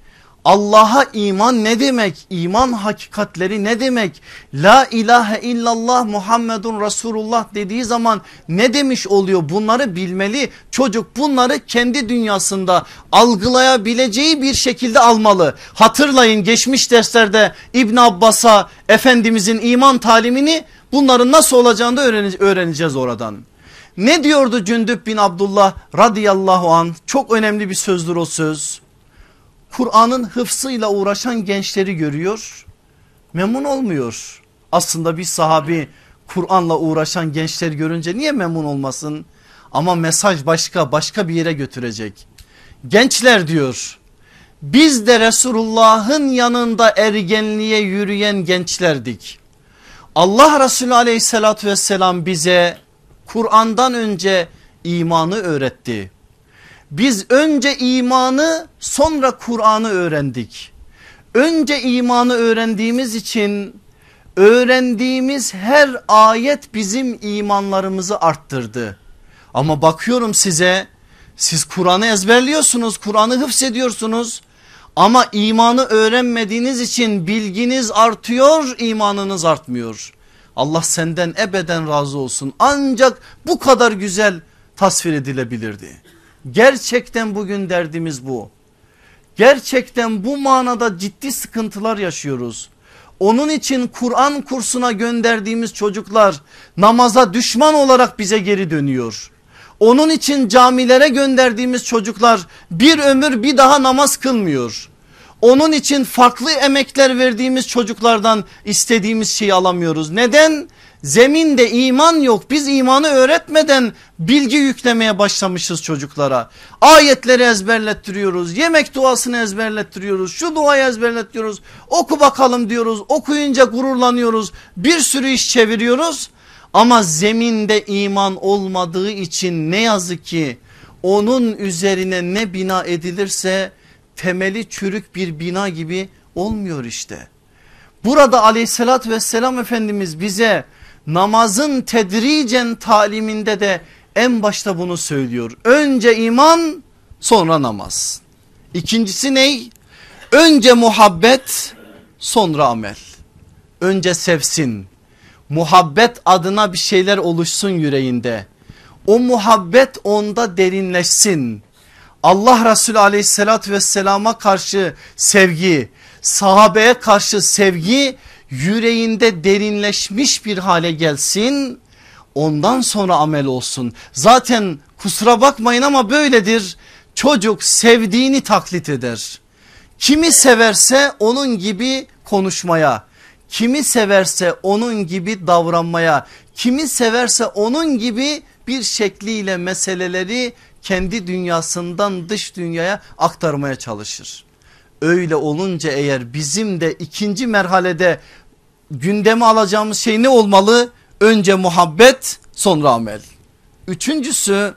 Allah'a iman ne demek? İman hakikatleri ne demek? La ilahe illallah Muhammedun Resulullah dediği zaman ne demiş oluyor? Bunları bilmeli. Çocuk bunları kendi dünyasında algılayabileceği bir şekilde almalı. Hatırlayın geçmiş derslerde İbn Abbas'a Efendimizin iman talimini bunların nasıl olacağını da öğreneceğiz oradan. Ne diyordu Cündüp bin Abdullah radıyallahu an çok önemli bir sözdür o söz. Kur'an'ın hıfsıyla uğraşan gençleri görüyor memnun olmuyor. Aslında bir sahabi Kur'an'la uğraşan gençleri görünce niye memnun olmasın? Ama mesaj başka başka bir yere götürecek. Gençler diyor biz de Resulullah'ın yanında ergenliğe yürüyen gençlerdik. Allah Resulü aleyhissalatü vesselam bize Kur'an'dan önce imanı öğretti. Biz önce imanı sonra Kur'an'ı öğrendik. Önce imanı öğrendiğimiz için öğrendiğimiz her ayet bizim imanlarımızı arttırdı. Ama bakıyorum size siz Kur'an'ı ezberliyorsunuz, Kur'an'ı hıfzediyorsunuz. Ama imanı öğrenmediğiniz için bilginiz artıyor, imanınız artmıyor. Allah senden ebeden razı olsun. Ancak bu kadar güzel tasvir edilebilirdi. Gerçekten bugün derdimiz bu. Gerçekten bu manada ciddi sıkıntılar yaşıyoruz. Onun için Kur'an kursuna gönderdiğimiz çocuklar namaza düşman olarak bize geri dönüyor. Onun için camilere gönderdiğimiz çocuklar bir ömür bir daha namaz kılmıyor. Onun için farklı emekler verdiğimiz çocuklardan istediğimiz şeyi alamıyoruz. Neden? Zeminde iman yok. Biz imanı öğretmeden bilgi yüklemeye başlamışız çocuklara. Ayetleri ezberlettiriyoruz. Yemek duasını ezberlettiriyoruz. Şu duayı ezberlettiriyoruz. Oku bakalım diyoruz. Okuyunca gururlanıyoruz. Bir sürü iş çeviriyoruz. Ama zeminde iman olmadığı için ne yazık ki onun üzerine ne bina edilirse temeli çürük bir bina gibi olmuyor işte. Burada aleyhissalatü vesselam Efendimiz bize namazın tedricen taliminde de en başta bunu söylüyor. Önce iman sonra namaz. İkincisi ney? Önce muhabbet sonra amel. Önce sevsin. Muhabbet adına bir şeyler oluşsun yüreğinde. O muhabbet onda derinleşsin. Allah Resulü aleyhissalatü vesselama karşı sevgi, sahabeye karşı sevgi yüreğinde derinleşmiş bir hale gelsin. Ondan sonra amel olsun. Zaten kusura bakmayın ama böyledir. Çocuk sevdiğini taklit eder. Kimi severse onun gibi konuşmaya, kimi severse onun gibi davranmaya, kimi severse onun gibi bir şekliyle meseleleri kendi dünyasından dış dünyaya aktarmaya çalışır. Öyle olunca eğer bizim de ikinci merhalede gündeme alacağımız şey ne olmalı? Önce muhabbet sonra amel. Üçüncüsü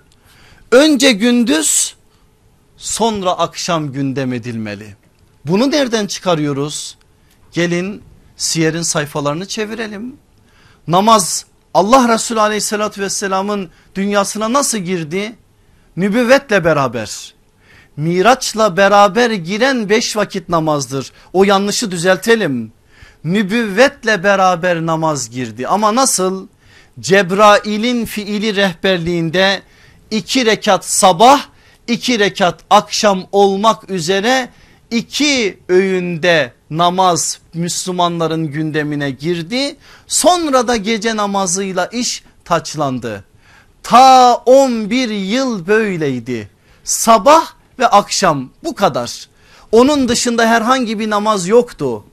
önce gündüz sonra akşam gündem edilmeli. Bunu nereden çıkarıyoruz? Gelin siyerin sayfalarını çevirelim. Namaz Allah Resulü aleyhissalatü vesselamın dünyasına nasıl girdi? Nübüvvetle beraber. Miraçla beraber giren beş vakit namazdır. O yanlışı düzeltelim. Nübüvvetle beraber namaz girdi ama nasıl? Cebrail'in fiili rehberliğinde iki rekat sabah iki rekat akşam olmak üzere iki öğünde namaz Müslümanların gündemine girdi. Sonra da gece namazıyla iş taçlandı. Ta 11 yıl böyleydi. Sabah ve akşam bu kadar. Onun dışında herhangi bir namaz yoktu.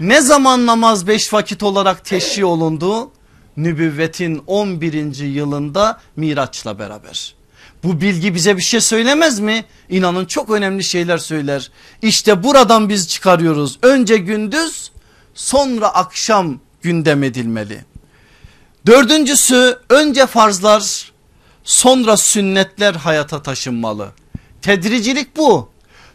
Ne zaman namaz beş vakit olarak teşri olundu? Nübüvvetin 11. yılında Miraç'la beraber. Bu bilgi bize bir şey söylemez mi? İnanın çok önemli şeyler söyler. İşte buradan biz çıkarıyoruz. Önce gündüz sonra akşam gündem edilmeli. Dördüncüsü önce farzlar sonra sünnetler hayata taşınmalı. Tedricilik bu.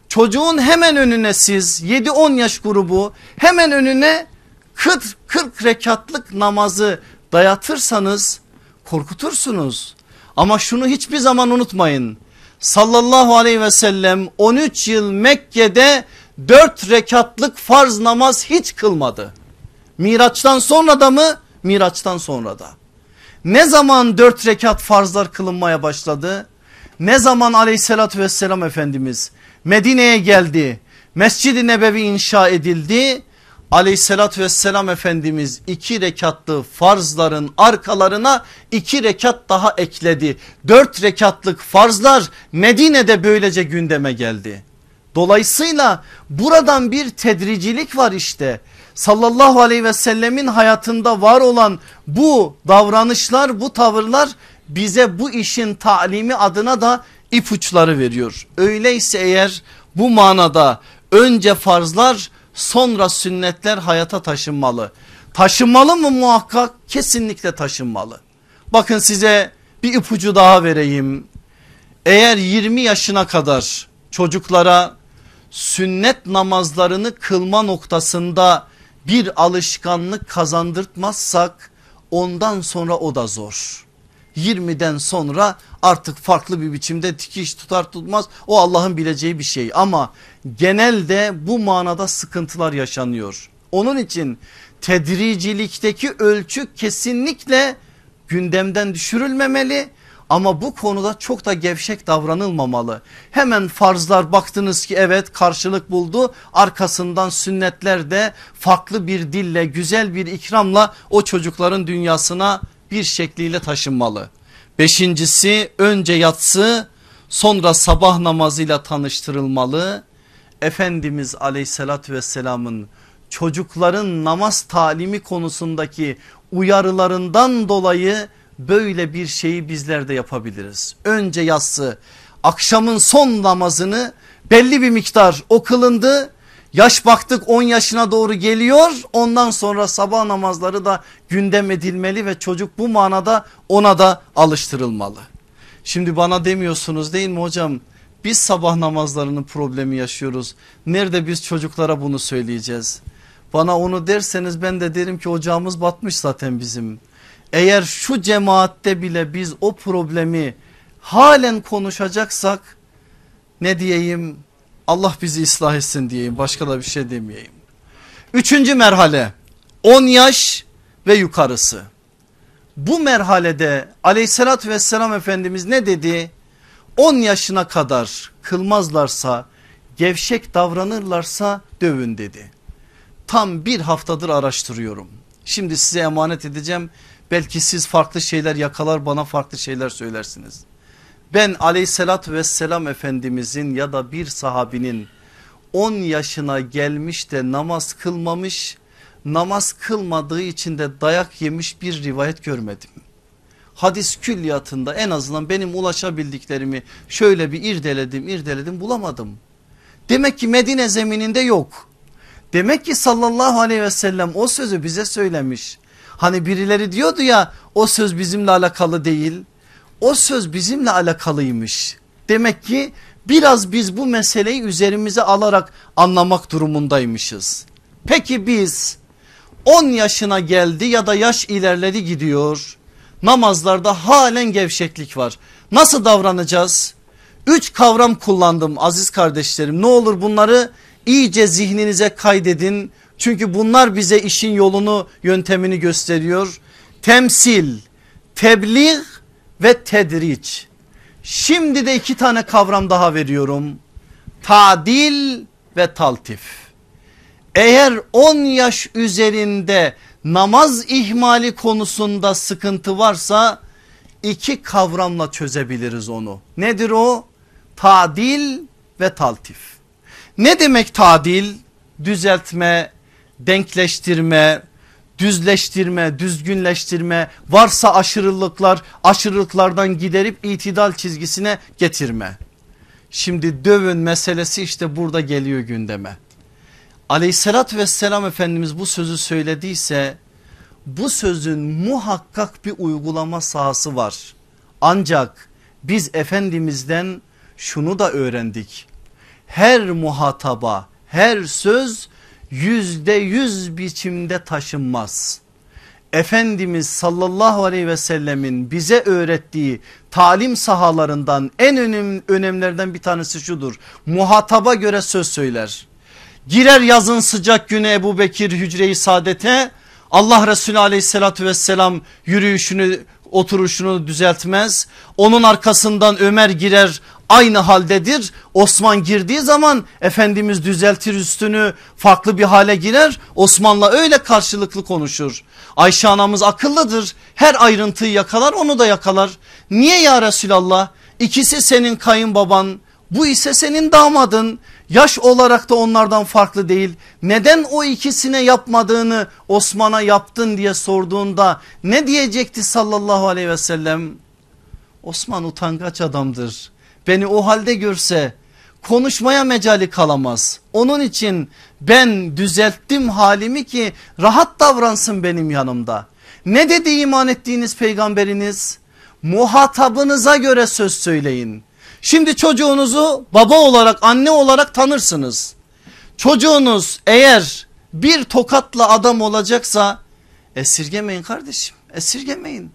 Çocuğun hemen önüne siz 7-10 yaş grubu hemen önüne 40, 40 rekatlık namazı dayatırsanız korkutursunuz. Ama şunu hiçbir zaman unutmayın. Sallallahu aleyhi ve sellem 13 yıl Mekke'de 4 rekatlık farz namaz hiç kılmadı. Miraçtan sonra da mı? Miraçtan sonra da. Ne zaman 4 rekat farzlar kılınmaya başladı? Ne zaman aleyhissalatü vesselam Efendimiz Medine'ye geldi. Mescid-i Nebevi inşa edildi aleyhissalatü vesselam Efendimiz iki rekatlı farzların arkalarına iki rekat daha ekledi. Dört rekatlık farzlar Medine'de böylece gündeme geldi. Dolayısıyla buradan bir tedricilik var işte. Sallallahu aleyhi ve sellemin hayatında var olan bu davranışlar bu tavırlar bize bu işin talimi adına da ipuçları veriyor. Öyleyse eğer bu manada önce farzlar sonra sünnetler hayata taşınmalı. Taşınmalı mı muhakkak? Kesinlikle taşınmalı. Bakın size bir ipucu daha vereyim. Eğer 20 yaşına kadar çocuklara sünnet namazlarını kılma noktasında bir alışkanlık kazandırtmazsak ondan sonra o da zor. 20'den sonra artık farklı bir biçimde dikiş tutar tutmaz o Allah'ın bileceği bir şey ama genelde bu manada sıkıntılar yaşanıyor. Onun için tedricilikteki ölçü kesinlikle gündemden düşürülmemeli ama bu konuda çok da gevşek davranılmamalı. Hemen farzlar baktınız ki evet karşılık buldu arkasından sünnetler de farklı bir dille güzel bir ikramla o çocukların dünyasına bir şekliyle taşınmalı. Beşincisi önce yatsı sonra sabah namazıyla tanıştırılmalı. Efendimiz aleyhissalatü vesselamın çocukların namaz talimi konusundaki uyarılarından dolayı böyle bir şeyi bizler de yapabiliriz. Önce yatsı akşamın son namazını belli bir miktar o kılındı Yaş baktık 10 yaşına doğru geliyor ondan sonra sabah namazları da gündem edilmeli ve çocuk bu manada ona da alıştırılmalı. Şimdi bana demiyorsunuz değil mi hocam biz sabah namazlarının problemi yaşıyoruz. Nerede biz çocuklara bunu söyleyeceğiz? Bana onu derseniz ben de derim ki ocağımız batmış zaten bizim. Eğer şu cemaatte bile biz o problemi halen konuşacaksak ne diyeyim Allah bizi ıslah etsin diyeyim başka da bir şey demeyeyim. Üçüncü merhale 10 yaş ve yukarısı. Bu merhalede aleyhissalatü vesselam Efendimiz ne dedi? 10 yaşına kadar kılmazlarsa gevşek davranırlarsa dövün dedi. Tam bir haftadır araştırıyorum. Şimdi size emanet edeceğim. Belki siz farklı şeyler yakalar bana farklı şeyler söylersiniz. Ben aleyhissalatü vesselam efendimizin ya da bir sahabinin 10 yaşına gelmiş de namaz kılmamış namaz kılmadığı için de dayak yemiş bir rivayet görmedim. Hadis külliyatında en azından benim ulaşabildiklerimi şöyle bir irdeledim irdeledim bulamadım. Demek ki Medine zemininde yok. Demek ki sallallahu aleyhi ve sellem o sözü bize söylemiş. Hani birileri diyordu ya o söz bizimle alakalı değil o söz bizimle alakalıymış. Demek ki Biraz biz bu meseleyi üzerimize alarak anlamak durumundaymışız. Peki biz 10 yaşına geldi ya da yaş ilerledi gidiyor. Namazlarda halen gevşeklik var. Nasıl davranacağız? Üç kavram kullandım aziz kardeşlerim. Ne olur bunları iyice zihninize kaydedin. Çünkü bunlar bize işin yolunu yöntemini gösteriyor. Temsil, tebliğ ve tedriç. Şimdi de iki tane kavram daha veriyorum. Tadil ve taltif. Eğer 10 yaş üzerinde namaz ihmali konusunda sıkıntı varsa iki kavramla çözebiliriz onu. Nedir o? Tadil ve taltif. Ne demek tadil? Düzeltme, denkleştirme, düzleştirme, düzgünleştirme, varsa aşırılıklar, aşırılıklardan giderip itidal çizgisine getirme. Şimdi dövün meselesi işte burada geliyor gündeme. Aleyhissalatü vesselam Efendimiz bu sözü söylediyse bu sözün muhakkak bir uygulama sahası var. Ancak biz Efendimiz'den şunu da öğrendik. Her muhataba her söz yüzde yüz biçimde taşınmaz. Efendimiz sallallahu aleyhi ve sellemin bize öğrettiği talim sahalarından en önem, önemlerden bir tanesi şudur. Muhataba göre söz söyler. Girer yazın sıcak günü Ebu Bekir hücre-i saadete Allah Resulü aleyhissalatü vesselam yürüyüşünü oturuşunu düzeltmez. Onun arkasından Ömer girer aynı haldedir. Osman girdiği zaman Efendimiz düzeltir üstünü farklı bir hale girer. Osman'la öyle karşılıklı konuşur. Ayşe anamız akıllıdır. Her ayrıntıyı yakalar onu da yakalar. Niye ya Resulallah? İkisi senin kayınbaban bu ise senin damadın. Yaş olarak da onlardan farklı değil. Neden o ikisine yapmadığını Osman'a yaptın diye sorduğunda ne diyecekti sallallahu aleyhi ve sellem? Osman utangaç adamdır. Beni o halde görse konuşmaya mecali kalamaz. Onun için ben düzelttim halimi ki rahat davransın benim yanımda. Ne dedi iman ettiğiniz peygamberiniz? Muhatabınıza göre söz söyleyin. Şimdi çocuğunuzu baba olarak anne olarak tanırsınız. Çocuğunuz eğer bir tokatla adam olacaksa esirgemeyin kardeşim esirgemeyin.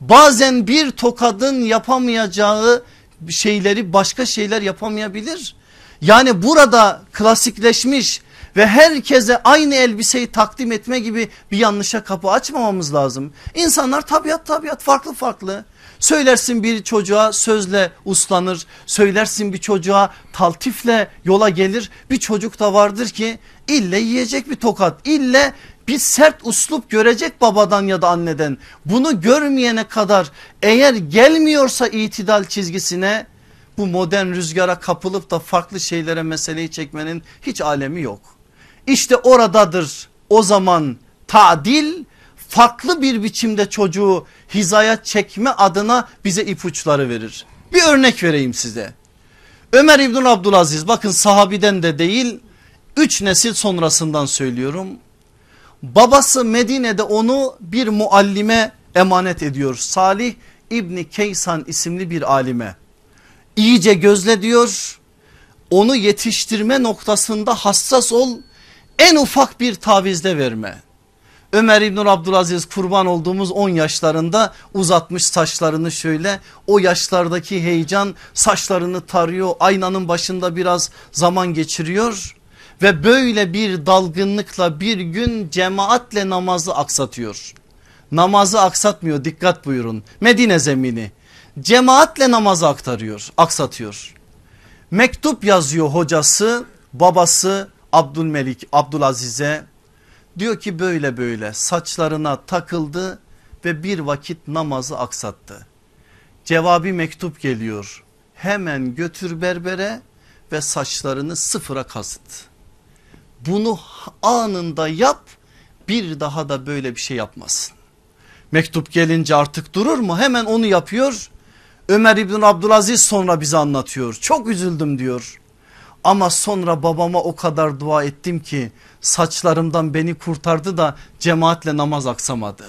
Bazen bir tokadın yapamayacağı şeyleri başka şeyler yapamayabilir. Yani burada klasikleşmiş ve herkese aynı elbiseyi takdim etme gibi bir yanlışa kapı açmamamız lazım. İnsanlar tabiat tabiat farklı farklı. Söylersin bir çocuğa sözle uslanır. Söylersin bir çocuğa taltifle yola gelir. Bir çocuk da vardır ki ille yiyecek bir tokat. ille bir sert uslup görecek babadan ya da anneden. Bunu görmeyene kadar eğer gelmiyorsa itidal çizgisine bu modern rüzgara kapılıp da farklı şeylere meseleyi çekmenin hiç alemi yok. İşte oradadır o zaman tadil farklı bir biçimde çocuğu hizaya çekme adına bize ipuçları verir. Bir örnek vereyim size. Ömer İbn Abdülaziz bakın sahabiden de değil üç nesil sonrasından söylüyorum. Babası Medine'de onu bir muallime emanet ediyor. Salih İbni Keysan isimli bir alime. İyice gözle diyor. Onu yetiştirme noktasında hassas ol. En ufak bir tavizde verme. Ömer İbn Abdülaziz kurban olduğumuz 10 yaşlarında uzatmış saçlarını şöyle o yaşlardaki heyecan saçlarını tarıyor aynanın başında biraz zaman geçiriyor ve böyle bir dalgınlıkla bir gün cemaatle namazı aksatıyor. Namazı aksatmıyor dikkat buyurun Medine zemini cemaatle namazı aktarıyor aksatıyor. Mektup yazıyor hocası babası Abdülmelik Abdülaziz'e Diyor ki böyle böyle saçlarına takıldı ve bir vakit namazı aksattı. Cevabi mektup geliyor. Hemen götür berbere ve saçlarını sıfıra kazıt. Bunu anında yap bir daha da böyle bir şey yapmasın. Mektup gelince artık durur mu? Hemen onu yapıyor. Ömer İbn Abdülaziz sonra bize anlatıyor. Çok üzüldüm diyor. Ama sonra babama o kadar dua ettim ki saçlarımdan beni kurtardı da cemaatle namaz aksamadı.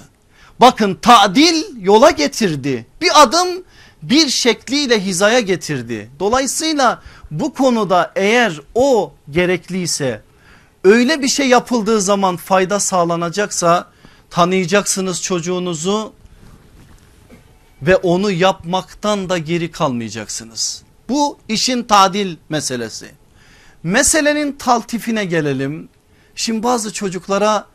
Bakın tadil yola getirdi. Bir adım bir şekliyle hizaya getirdi. Dolayısıyla Bu konuda eğer o gerekliyse öyle bir şey yapıldığı zaman fayda sağlanacaksa tanıyacaksınız çocuğunuzu ve onu yapmaktan da geri kalmayacaksınız. Bu işin tadil meselesi. Meselenin taltifine gelelim. Şimdi bazı çocuklara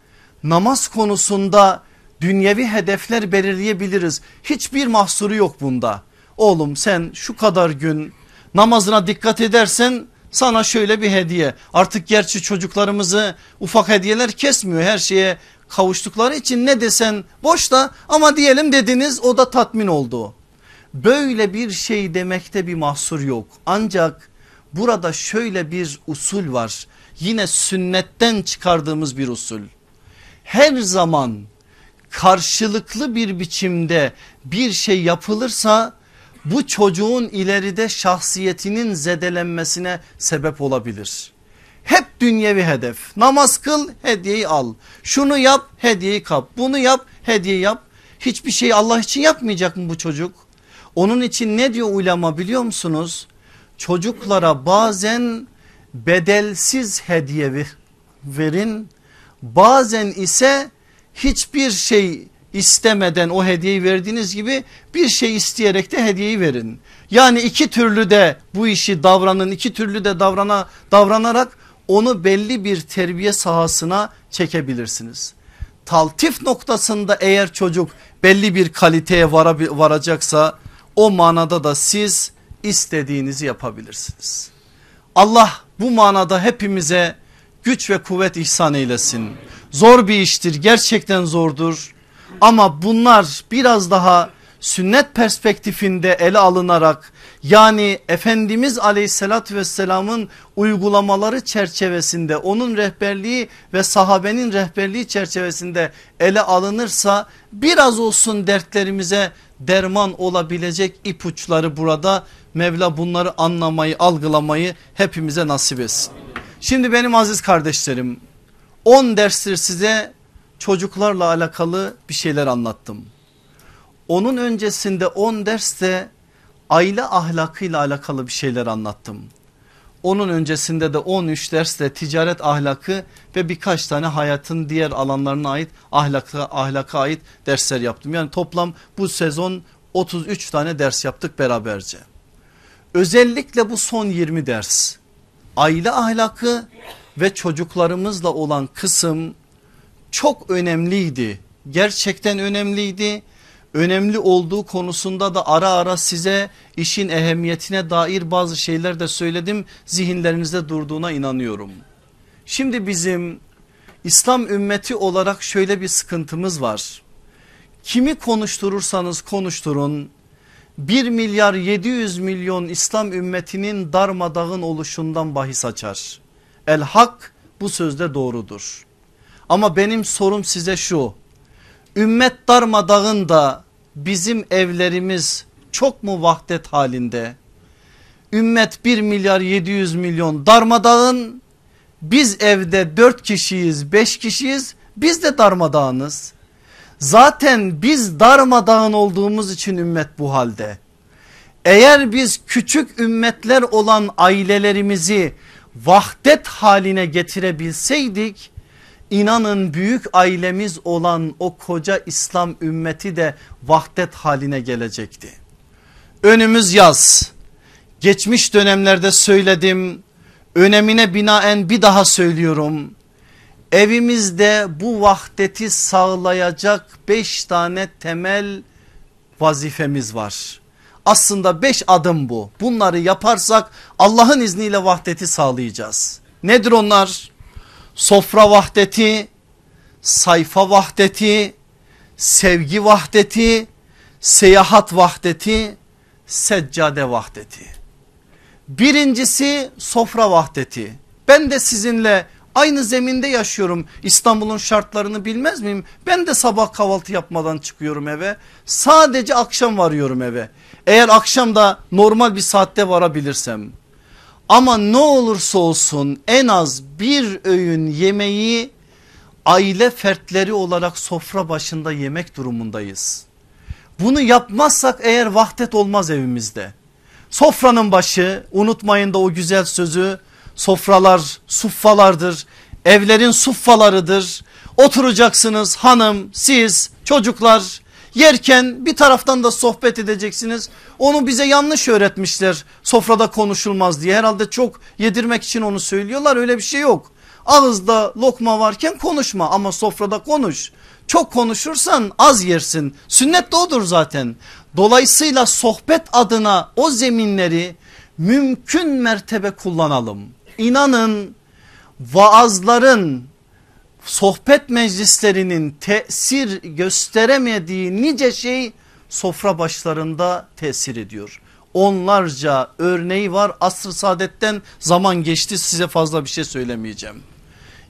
namaz konusunda dünyevi hedefler belirleyebiliriz. Hiçbir mahsuru yok bunda. Oğlum sen şu kadar gün namazına dikkat edersen sana şöyle bir hediye. Artık gerçi çocuklarımızı ufak hediyeler kesmiyor her şeye kavuştukları için ne desen boş da ama diyelim dediniz o da tatmin oldu. Böyle bir şey demekte bir mahsur yok ancak burada şöyle bir usul var yine sünnetten çıkardığımız bir usul. Her zaman karşılıklı bir biçimde bir şey yapılırsa bu çocuğun ileride şahsiyetinin zedelenmesine sebep olabilir. Hep dünyevi hedef namaz kıl hediyeyi al şunu yap hediyeyi kap bunu yap hediye yap hiçbir şey Allah için yapmayacak mı bu çocuk? Onun için ne diyor ulema biliyor musunuz? Çocuklara bazen bedelsiz hediye verin bazen ise hiçbir şey istemeden o hediyeyi verdiğiniz gibi bir şey isteyerek de hediyeyi verin. Yani iki türlü de bu işi davranın iki türlü de davrana, davranarak onu belli bir terbiye sahasına çekebilirsiniz. Taltif noktasında eğer çocuk belli bir kaliteye varacaksa o manada da siz istediğinizi yapabilirsiniz. Allah bu manada hepimize güç ve kuvvet ihsan eylesin. Zor bir iştir gerçekten zordur ama bunlar biraz daha sünnet perspektifinde ele alınarak yani Efendimiz aleyhissalatü vesselamın uygulamaları çerçevesinde onun rehberliği ve sahabenin rehberliği çerçevesinde ele alınırsa biraz olsun dertlerimize derman olabilecek ipuçları burada Mevla bunları anlamayı algılamayı hepimize nasip etsin. Şimdi benim aziz kardeşlerim 10 derstir size çocuklarla alakalı bir şeyler anlattım. Onun öncesinde 10 derste aile ahlakıyla alakalı bir şeyler anlattım. Onun öncesinde de 13 derste ticaret ahlakı ve birkaç tane hayatın diğer alanlarına ait ahlaka, ahlaka ait dersler yaptım. Yani toplam bu sezon 33 tane ders yaptık beraberce. Özellikle bu son 20 ders aile ahlakı ve çocuklarımızla olan kısım çok önemliydi. Gerçekten önemliydi. Önemli olduğu konusunda da ara ara size işin ehemmiyetine dair bazı şeyler de söyledim. Zihinlerinizde durduğuna inanıyorum. Şimdi bizim İslam ümmeti olarak şöyle bir sıkıntımız var. Kimi konuşturursanız konuşturun 1 milyar 700 milyon İslam ümmetinin darmadağın oluşundan bahis açar. El hak bu sözde doğrudur. Ama benim sorum size şu. Ümmet darmadağın da bizim evlerimiz çok mu vahdet halinde? Ümmet 1 milyar 700 milyon darmadağın. Biz evde 4 kişiyiz 5 kişiyiz biz de darmadağınız. Zaten biz darmadağın olduğumuz için ümmet bu halde. Eğer biz küçük ümmetler olan ailelerimizi vahdet haline getirebilseydik inanın büyük ailemiz olan o koca İslam ümmeti de vahdet haline gelecekti. Önümüz yaz. Geçmiş dönemlerde söyledim. Önemine binaen bir daha söylüyorum. Evimizde bu vahdeti sağlayacak beş tane temel vazifemiz var. Aslında beş adım bu. Bunları yaparsak Allah'ın izniyle vahdeti sağlayacağız. Nedir onlar? Sofra vahdeti, sayfa vahdeti, sevgi vahdeti, seyahat vahdeti, seccade vahdeti. Birincisi sofra vahdeti. Ben de sizinle Aynı zeminde yaşıyorum İstanbul'un şartlarını bilmez miyim? Ben de sabah kahvaltı yapmadan çıkıyorum eve. Sadece akşam varıyorum eve. Eğer akşam da normal bir saatte varabilirsem. Ama ne olursa olsun en az bir öğün yemeği aile fertleri olarak sofra başında yemek durumundayız. Bunu yapmazsak eğer vahdet olmaz evimizde. Sofranın başı unutmayın da o güzel sözü sofralar suffalardır. Evlerin suffalarıdır. Oturacaksınız hanım siz çocuklar yerken bir taraftan da sohbet edeceksiniz. Onu bize yanlış öğretmişler sofrada konuşulmaz diye herhalde çok yedirmek için onu söylüyorlar öyle bir şey yok. Ağızda lokma varken konuşma ama sofrada konuş. Çok konuşursan az yersin. Sünnet de odur zaten. Dolayısıyla sohbet adına o zeminleri mümkün mertebe kullanalım. İnanın vaazların sohbet meclislerinin tesir gösteremediği nice şey sofra başlarında tesir ediyor. Onlarca örneği var asr-ı saadetten zaman geçti size fazla bir şey söylemeyeceğim.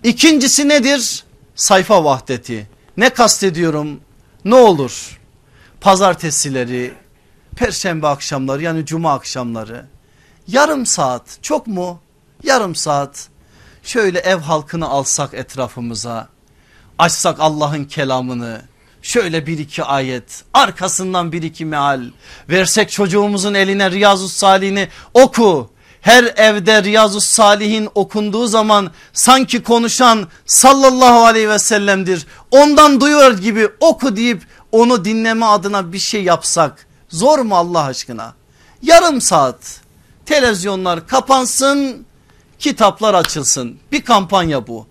İkincisi nedir? Sayfa vahdeti. Ne kastediyorum? Ne olur? Pazartesileri, perşembe akşamları yani cuma akşamları yarım saat çok mu? Yarım saat. Şöyle ev halkını alsak etrafımıza. Açsak Allah'ın kelamını. Şöyle bir iki ayet. Arkasından bir iki meal. Versek çocuğumuzun eline Riyazu Salih'ini oku. Her evde Riyazu Salihin okunduğu zaman sanki konuşan sallallahu aleyhi ve sellem'dir. Ondan duyuyor gibi oku deyip onu dinleme adına bir şey yapsak zor mu Allah aşkına? Yarım saat. Televizyonlar kapansın kitaplar açılsın bir kampanya bu.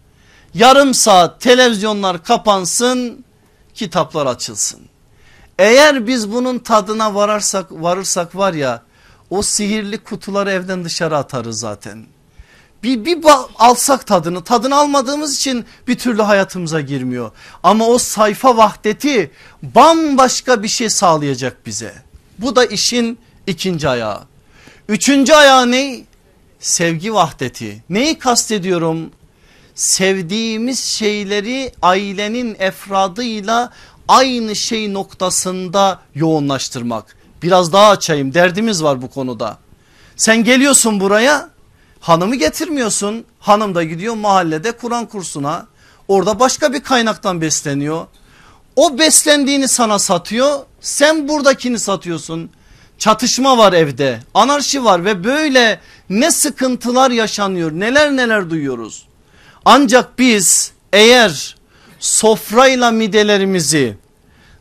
Yarım saat televizyonlar kapansın kitaplar açılsın. Eğer biz bunun tadına vararsak varırsak var ya o sihirli kutuları evden dışarı atarız zaten. Bir, bir alsak tadını tadını almadığımız için bir türlü hayatımıza girmiyor. Ama o sayfa vahdeti bambaşka bir şey sağlayacak bize. Bu da işin ikinci ayağı. Üçüncü ayağı ne? Sevgi vahdeti. Neyi kastediyorum? Sevdiğimiz şeyleri ailenin efradıyla aynı şey noktasında yoğunlaştırmak. Biraz daha açayım derdimiz var bu konuda. Sen geliyorsun buraya hanımı getirmiyorsun. Hanım da gidiyor mahallede Kur'an kursuna. Orada başka bir kaynaktan besleniyor. O beslendiğini sana satıyor. Sen buradakini satıyorsun. Çatışma var evde. Anarşi var ve böyle ne sıkıntılar yaşanıyor. Neler neler duyuyoruz. Ancak biz eğer sofrayla midelerimizi,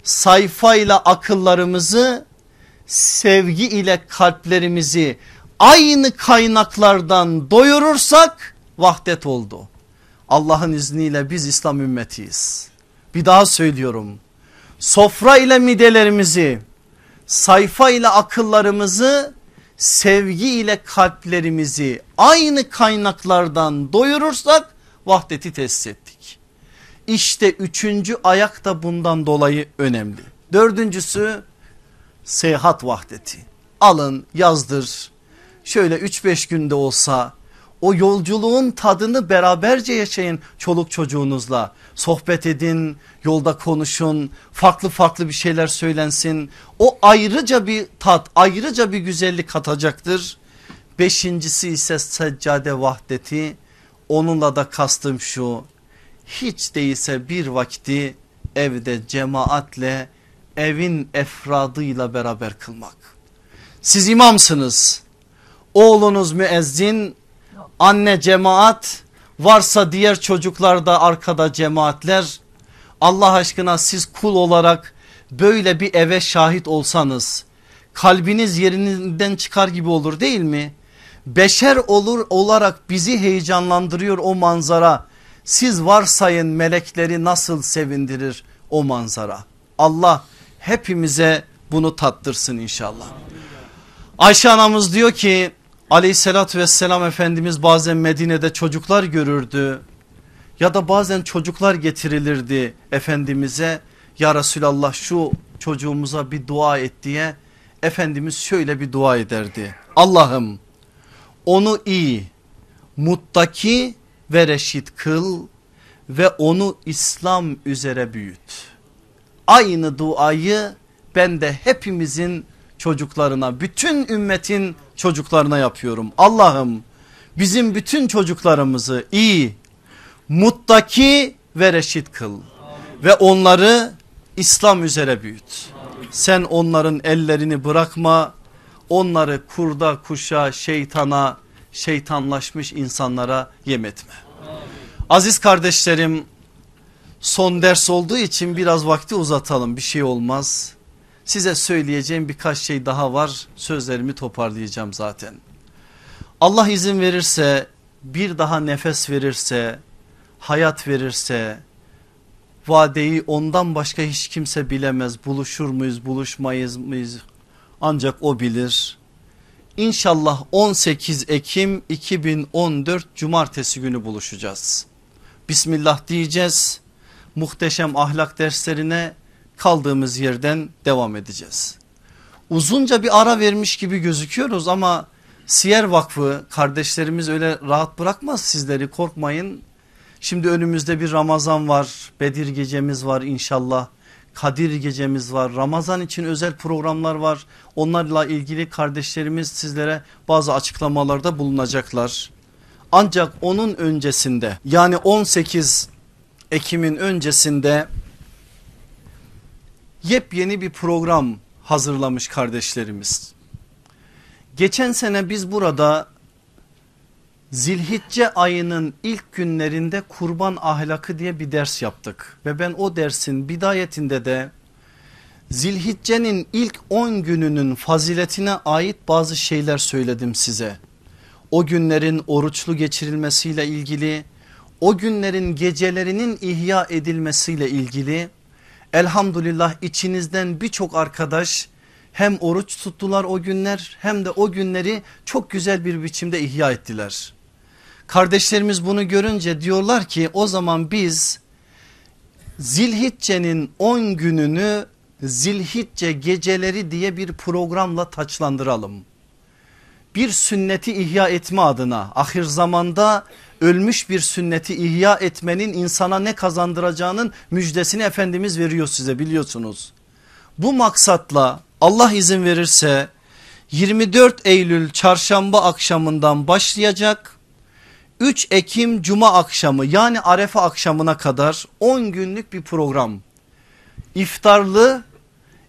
sayfayla akıllarımızı sevgi ile kalplerimizi aynı kaynaklardan doyurursak vahdet oldu. Allah'ın izniyle biz İslam ümmetiyiz. Bir daha söylüyorum. Sofra ile midelerimizi, sayfa ile akıllarımızı, sevgi ile kalplerimizi aynı kaynaklardan doyurursak vahdeti tesis ettik. İşte üçüncü ayak da bundan dolayı önemli. Dördüncüsü seyahat vahdeti. Alın yazdır şöyle 3-5 günde olsa o yolculuğun tadını beraberce yaşayın çoluk çocuğunuzla. Sohbet edin, yolda konuşun, farklı farklı bir şeyler söylensin. O ayrıca bir tat, ayrıca bir güzellik katacaktır. Beşincisi ise seccade vahdeti. Onunla da kastım şu. Hiç değilse bir vakti evde cemaatle evin efradıyla beraber kılmak. Siz imamsınız. Oğlunuz müezzin, anne cemaat, varsa diğer çocuklar da arkada cemaatler. Allah aşkına siz kul olarak böyle bir eve şahit olsanız kalbiniz yerinden çıkar gibi olur değil mi? Beşer olur olarak bizi heyecanlandırıyor o manzara. Siz varsayın melekleri nasıl sevindirir o manzara. Allah hepimize bunu tattırsın inşallah. Ayşe anamız diyor ki aleyhissalatü vesselam Efendimiz bazen Medine'de çocuklar görürdü. Ya da bazen çocuklar getirilirdi Efendimiz'e ya Resulallah şu çocuğumuza bir dua et diye Efendimiz şöyle bir dua ederdi. Allah'ım onu iyi, muttaki ve reşit kıl ve onu İslam üzere büyüt aynı duayı ben de hepimizin çocuklarına bütün ümmetin çocuklarına yapıyorum. Allah'ım bizim bütün çocuklarımızı iyi, muttaki ve reşit kıl ve onları İslam üzere büyüt. Sen onların ellerini bırakma, onları kurda kuşa şeytana şeytanlaşmış insanlara yem etme. Aziz kardeşlerim son ders olduğu için biraz vakti uzatalım bir şey olmaz. Size söyleyeceğim birkaç şey daha var sözlerimi toparlayacağım zaten. Allah izin verirse bir daha nefes verirse hayat verirse vadeyi ondan başka hiç kimse bilemez buluşur muyuz buluşmayız mıyız ancak o bilir. İnşallah 18 Ekim 2014 Cumartesi günü buluşacağız. Bismillah diyeceğiz. Muhteşem ahlak derslerine kaldığımız yerden devam edeceğiz. Uzunca bir ara vermiş gibi gözüküyoruz ama Siyer Vakfı kardeşlerimiz öyle rahat bırakmaz sizleri korkmayın. Şimdi önümüzde bir Ramazan var, Bedir gecemiz var inşallah. Kadir gecemiz var. Ramazan için özel programlar var. Onlarla ilgili kardeşlerimiz sizlere bazı açıklamalarda bulunacaklar. Ancak onun öncesinde yani 18 Ekim'in öncesinde yepyeni bir program hazırlamış kardeşlerimiz. Geçen sene biz burada Zilhicce ayının ilk günlerinde kurban ahlakı diye bir ders yaptık ve ben o dersin bidayetinde de Zilhicce'nin ilk 10 gününün faziletine ait bazı şeyler söyledim size. O günlerin oruçlu geçirilmesiyle ilgili, o günlerin gecelerinin ihya edilmesiyle ilgili elhamdülillah içinizden birçok arkadaş hem oruç tuttular o günler hem de o günleri çok güzel bir biçimde ihya ettiler. Kardeşlerimiz bunu görünce diyorlar ki o zaman biz Zilhicce'nin 10 gününü Zilhicce geceleri diye bir programla taçlandıralım. Bir sünneti ihya etme adına ahir zamanda ölmüş bir sünneti ihya etmenin insana ne kazandıracağının müjdesini Efendimiz veriyor size biliyorsunuz. Bu maksatla Allah izin verirse 24 Eylül çarşamba akşamından başlayacak 3 Ekim Cuma akşamı yani Arefe akşamına kadar 10 günlük bir program. İftarlı,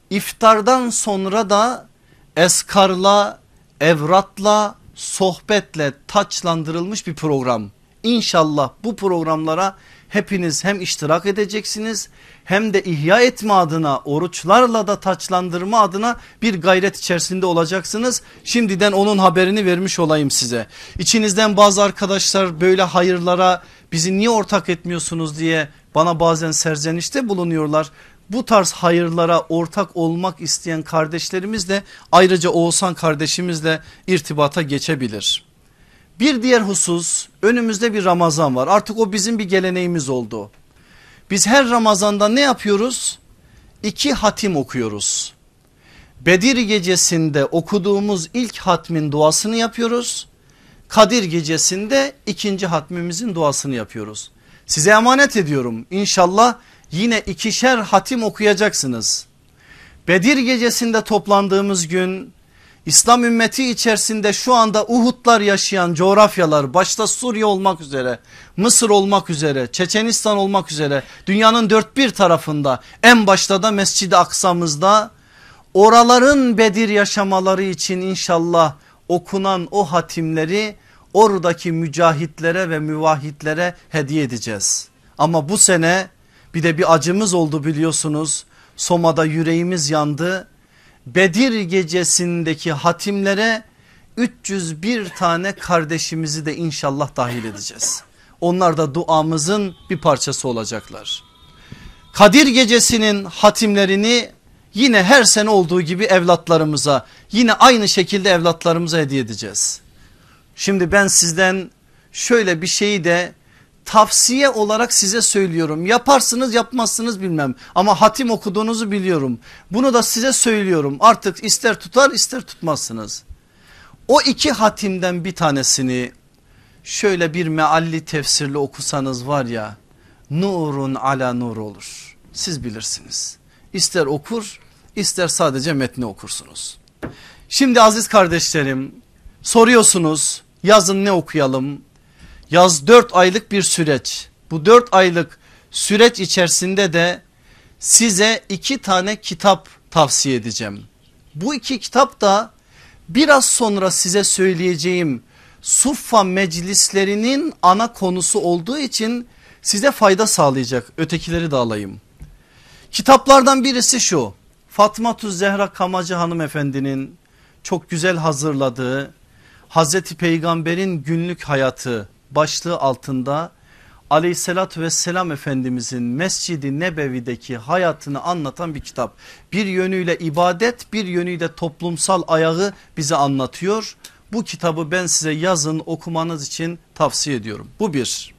iftardan sonra da eskarla, evratla, sohbetle taçlandırılmış bir program. İnşallah bu programlara hepiniz hem iştirak edeceksiniz hem de ihya etme adına oruçlarla da taçlandırma adına bir gayret içerisinde olacaksınız. Şimdiden onun haberini vermiş olayım size. İçinizden bazı arkadaşlar böyle hayırlara bizi niye ortak etmiyorsunuz diye bana bazen serzenişte bulunuyorlar. Bu tarz hayırlara ortak olmak isteyen kardeşlerimiz de ayrıca Oğuzhan kardeşimizle irtibata geçebilir. Bir diğer husus önümüzde bir Ramazan var artık o bizim bir geleneğimiz oldu. Biz her Ramazan'da ne yapıyoruz? İki hatim okuyoruz. Bedir gecesinde okuduğumuz ilk hatmin duasını yapıyoruz. Kadir gecesinde ikinci hatmimizin duasını yapıyoruz. Size emanet ediyorum İnşallah yine ikişer hatim okuyacaksınız. Bedir gecesinde toplandığımız gün İslam ümmeti içerisinde şu anda Uhudlar yaşayan coğrafyalar başta Suriye olmak üzere Mısır olmak üzere Çeçenistan olmak üzere dünyanın dört bir tarafında en başta da Mescid-i Aksa'mızda oraların Bedir yaşamaları için inşallah okunan o hatimleri oradaki mücahitlere ve müvahitlere hediye edeceğiz. Ama bu sene bir de bir acımız oldu biliyorsunuz Soma'da yüreğimiz yandı Bedir gecesindeki hatimlere 301 tane kardeşimizi de inşallah dahil edeceğiz. Onlar da duamızın bir parçası olacaklar. Kadir gecesinin hatimlerini yine her sene olduğu gibi evlatlarımıza yine aynı şekilde evlatlarımıza hediye edeceğiz. Şimdi ben sizden şöyle bir şeyi de tavsiye olarak size söylüyorum. Yaparsınız yapmazsınız bilmem ama hatim okuduğunuzu biliyorum. Bunu da size söylüyorum artık ister tutar ister tutmazsınız. O iki hatimden bir tanesini şöyle bir mealli tefsirle okusanız var ya nurun ala nur olur. Siz bilirsiniz. İster okur ister sadece metni okursunuz. Şimdi aziz kardeşlerim soruyorsunuz yazın ne okuyalım Yaz 4 aylık bir süreç. Bu 4 aylık süreç içerisinde de size iki tane kitap tavsiye edeceğim. Bu iki kitap da biraz sonra size söyleyeceğim suffa meclislerinin ana konusu olduğu için size fayda sağlayacak ötekileri de alayım. Kitaplardan birisi şu Fatma Tuz Zehra Kamacı hanımefendinin çok güzel hazırladığı Hazreti Peygamber'in günlük hayatı başlığı altında aleyhissalatü vesselam efendimizin Mescid-i Nebevi'deki hayatını anlatan bir kitap. Bir yönüyle ibadet bir yönüyle toplumsal ayağı bize anlatıyor. Bu kitabı ben size yazın okumanız için tavsiye ediyorum. Bu bir.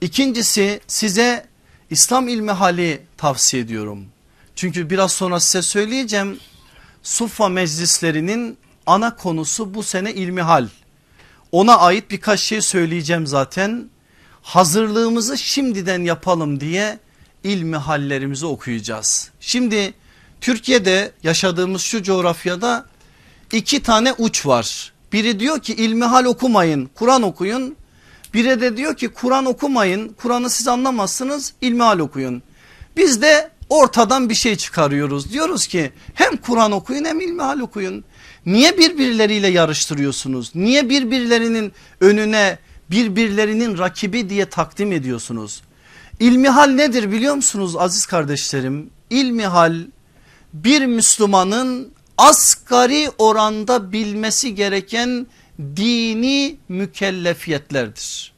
İkincisi size İslam ilmi hali tavsiye ediyorum. Çünkü biraz sonra size söyleyeceğim. Suffa meclislerinin ana konusu bu sene ilmi hal. Ona ait birkaç şey söyleyeceğim zaten. Hazırlığımızı şimdiden yapalım diye ilmi hallerimizi okuyacağız. Şimdi Türkiye'de yaşadığımız şu coğrafyada iki tane uç var. Biri diyor ki ilmi hal okumayın Kur'an okuyun. Biri de diyor ki Kur'an okumayın Kur'an'ı siz anlamazsınız ilmi hal okuyun. Biz de ortadan bir şey çıkarıyoruz. Diyoruz ki hem Kur'an okuyun hem ilmi hal okuyun. Niye birbirleriyle yarıştırıyorsunuz? Niye birbirlerinin önüne birbirlerinin rakibi diye takdim ediyorsunuz? İlmihal nedir biliyor musunuz aziz kardeşlerim? İlmihal bir Müslümanın asgari oranda bilmesi gereken dini mükellefiyetlerdir.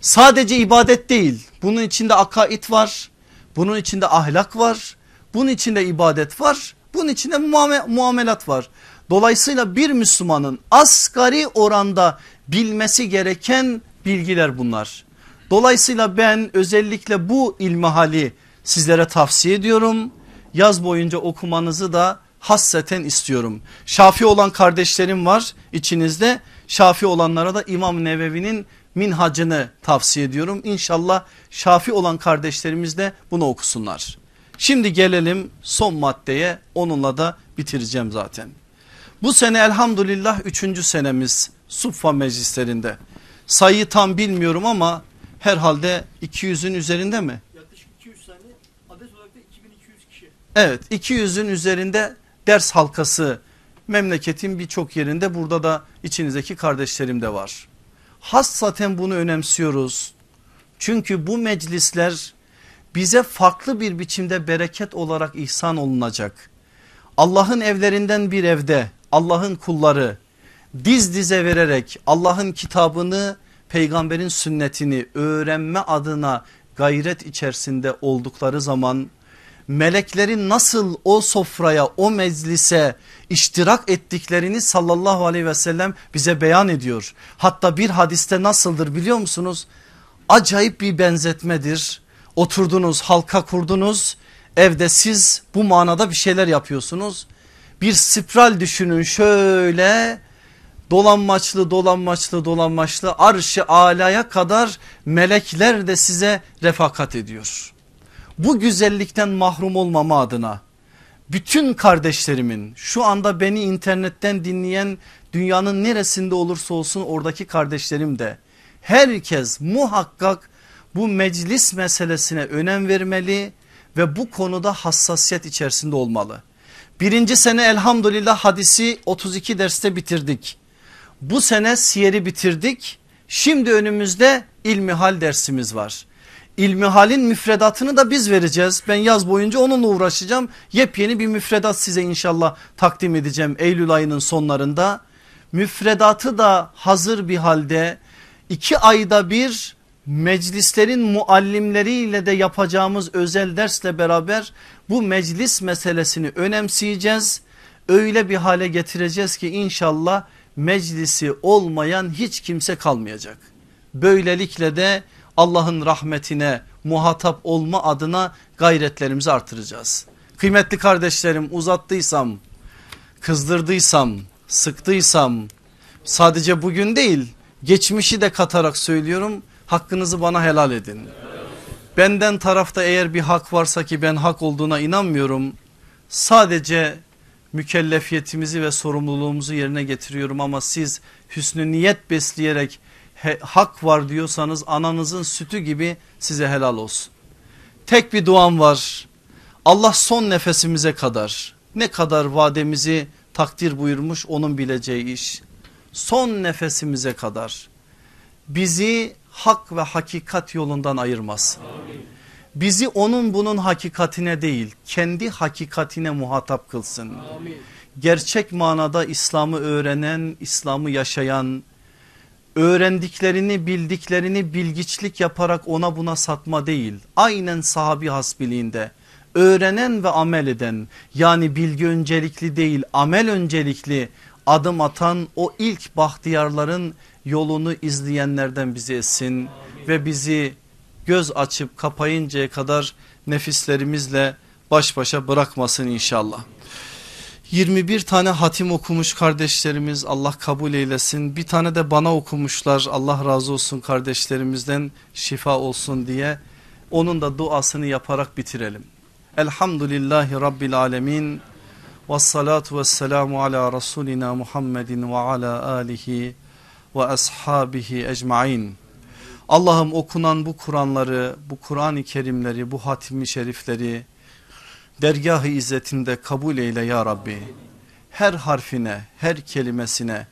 Sadece ibadet değil bunun içinde akaid var bunun içinde ahlak var bunun içinde ibadet var bunun içinde muamelat var. Dolayısıyla bir Müslümanın asgari oranda bilmesi gereken bilgiler bunlar. Dolayısıyla ben özellikle bu ilmihali sizlere tavsiye ediyorum. Yaz boyunca okumanızı da hasseten istiyorum. Şafi olan kardeşlerim var içinizde. Şafi olanlara da İmam Nevevi'nin minhacını tavsiye ediyorum. İnşallah şafi olan kardeşlerimiz de bunu okusunlar. Şimdi gelelim son maddeye onunla da bitireceğim zaten. Bu sene elhamdülillah üçüncü senemiz Suffa meclislerinde. Sayıyı tam bilmiyorum ama herhalde 200'ün üzerinde mi? Yaklaşık 200 tane adet olarak da 2200 kişi. Evet 200'ün üzerinde ders halkası memleketin birçok yerinde burada da içinizdeki kardeşlerim de var. Hassaten bunu önemsiyoruz. Çünkü bu meclisler bize farklı bir biçimde bereket olarak ihsan olunacak. Allah'ın evlerinden bir evde Allah'ın kulları diz dize vererek Allah'ın kitabını peygamberin sünnetini öğrenme adına gayret içerisinde oldukları zaman meleklerin nasıl o sofraya o meclise iştirak ettiklerini sallallahu aleyhi ve sellem bize beyan ediyor. Hatta bir hadiste nasıldır biliyor musunuz? Acayip bir benzetmedir. Oturdunuz halka kurdunuz evde siz bu manada bir şeyler yapıyorsunuz. Bir spiral düşünün şöyle dolanmaçlı dolanmaçlı dolanmaçlı arşı alaya kadar melekler de size refakat ediyor. Bu güzellikten mahrum olmama adına bütün kardeşlerimin şu anda beni internetten dinleyen dünyanın neresinde olursa olsun oradaki kardeşlerim de herkes muhakkak bu meclis meselesine önem vermeli ve bu konuda hassasiyet içerisinde olmalı. Birinci sene elhamdülillah hadisi 32 derste bitirdik. Bu sene siyeri bitirdik. Şimdi önümüzde ilmihal dersimiz var. İlmihalin müfredatını da biz vereceğiz. Ben yaz boyunca onunla uğraşacağım. Yepyeni bir müfredat size inşallah takdim edeceğim Eylül ayının sonlarında. Müfredatı da hazır bir halde iki ayda bir meclislerin muallimleriyle de yapacağımız özel dersle beraber bu meclis meselesini önemseyeceğiz. Öyle bir hale getireceğiz ki inşallah meclisi olmayan hiç kimse kalmayacak. Böylelikle de Allah'ın rahmetine muhatap olma adına gayretlerimizi artıracağız. Kıymetli kardeşlerim uzattıysam, kızdırdıysam, sıktıysam sadece bugün değil geçmişi de katarak söylüyorum hakkınızı bana helal edin. Benden tarafta eğer bir hak varsa ki ben hak olduğuna inanmıyorum. Sadece mükellefiyetimizi ve sorumluluğumuzu yerine getiriyorum ama siz hüsnü niyet besleyerek he, hak var diyorsanız ananızın sütü gibi size helal olsun. Tek bir duam var. Allah son nefesimize kadar ne kadar vademizi takdir buyurmuş onun bileceği iş. Son nefesimize kadar bizi hak ve hakikat yolundan ayırmasın. Bizi onun bunun hakikatine değil kendi hakikatine muhatap kılsın. Gerçek manada İslam'ı öğrenen, İslam'ı yaşayan, öğrendiklerini bildiklerini bilgiçlik yaparak ona buna satma değil. Aynen sahabi hasbiliğinde öğrenen ve amel eden yani bilgi öncelikli değil amel öncelikli adım atan o ilk bahtiyarların yolunu izleyenlerden bizi etsin ve bizi göz açıp kapayıncaya kadar nefislerimizle baş başa bırakmasın inşallah. 21 tane hatim okumuş kardeşlerimiz Allah kabul eylesin. Bir tane de bana okumuşlar Allah razı olsun kardeşlerimizden şifa olsun diye. Onun da duasını yaparak bitirelim. Elhamdülillahi Rabbil Alemin. Ve salatu ve selamu ala Resulina Muhammedin ve ala alihi ve ashabihi ecmain. Allah'ım okunan bu Kur'anları, bu Kur'an-ı Kerimleri, bu hatimi şerifleri dergah-ı izzetinde kabul eyle ya Rabbi. Her harfine, her kelimesine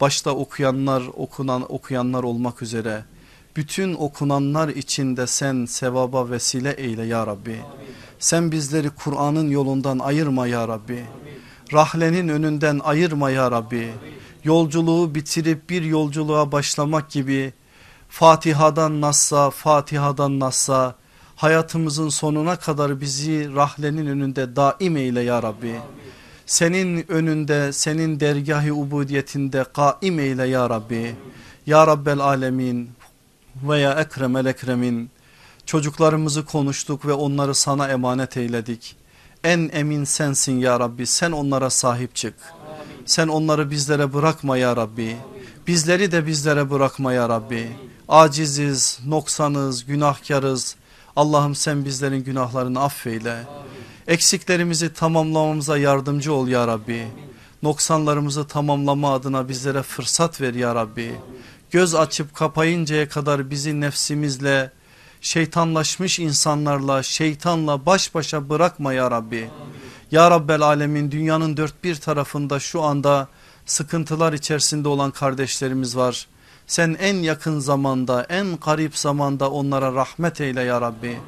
başta okuyanlar, okunan okuyanlar olmak üzere bütün okunanlar içinde sen sevaba vesile eyle ya Rabbi. Sen bizleri Kur'an'ın yolundan ayırma ya Rabbi. Rahlenin önünden ayırma ya Rabbi. Yolculuğu bitirip bir yolculuğa başlamak gibi Fatiha'dan Nas'a, Fatiha'dan Nas'a hayatımızın sonuna kadar bizi rahlenin önünde daim eyle ya Rabbi. Senin önünde, senin dergahı ubudiyetinde kaim eyle ya Rabbi. Ya Rabbel Alemin ve ya Ekremel Ekremin çocuklarımızı konuştuk ve onları sana emanet eyledik. En emin sensin ya Rabbi sen onlara sahip çık. Sen onları bizlere bırakma ya Rabbi. Bizleri de bizlere bırakma ya Rabbi. Aciziz, noksanız, günahkarız. Allah'ım sen bizlerin günahlarını affeyle. Eksiklerimizi tamamlamamıza yardımcı ol ya Rabbi. Noksanlarımızı tamamlama adına bizlere fırsat ver ya Rabbi. Göz açıp kapayıncaya kadar bizi nefsimizle, şeytanlaşmış insanlarla, şeytanla baş başa bırakma ya Rabbi. Ya Rabbel Alemin dünyanın dört bir tarafında şu anda sıkıntılar içerisinde olan kardeşlerimiz var. Sen en yakın zamanda en garip zamanda onlara rahmet eyle ya Rabbi.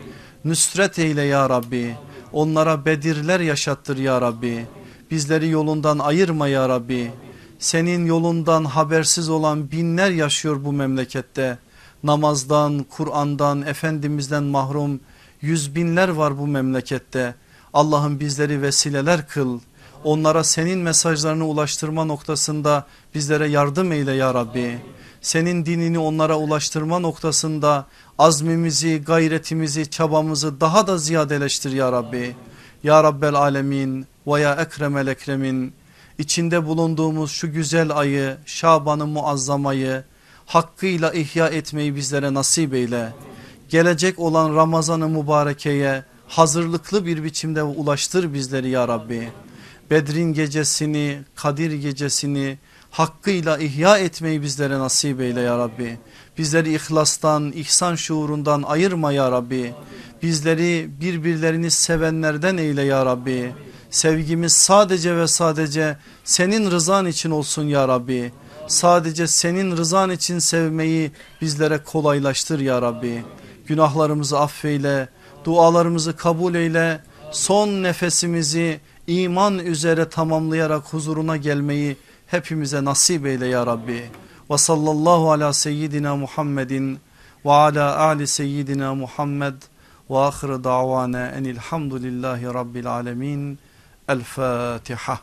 Nüsret eyle ya Rabbi. Onlara bedirler yaşattır ya Rabbi. Bizleri yolundan ayırma ya Rabbi. Senin yolundan habersiz olan binler yaşıyor bu memlekette. Namazdan, Kur'an'dan, Efendimiz'den mahrum yüz binler var bu memlekette. Allah'ım bizleri vesileler kıl. Onlara senin mesajlarını ulaştırma noktasında bizlere yardım eyle ya Rabbi. Senin dinini onlara ulaştırma noktasında azmimizi, gayretimizi, çabamızı daha da ziyadeleştir ya Rabbi. Ya Rabbel Alemin ve ya Ekremel Ekremin içinde bulunduğumuz şu güzel ayı, Şaban'ı muazzamayı hakkıyla ihya etmeyi bizlere nasip eyle. Gelecek olan Ramazan-ı Mübareke'ye hazırlıklı bir biçimde ulaştır bizleri ya Rabbi. Bedrin gecesini, Kadir gecesini hakkıyla ihya etmeyi bizlere nasip eyle ya Rabbi. Bizleri ihlastan, ihsan şuurundan ayırma ya Rabbi. Bizleri birbirlerini sevenlerden eyle ya Rabbi. Sevgimiz sadece ve sadece senin rızan için olsun ya Rabbi. Sadece senin rızan için sevmeyi bizlere kolaylaştır ya Rabbi. Günahlarımızı affeyle, dualarımızı kabul eyle. Son nefesimizi iman üzere tamamlayarak huzuruna gelmeyi hepimize nasip eyle ya Rabbi. Ve sallallahu ala seyyidina Muhammedin ve ala ali seyyidina Muhammed ve ahir davana enilhamdülillahi rabbil alemin. El Fatiha.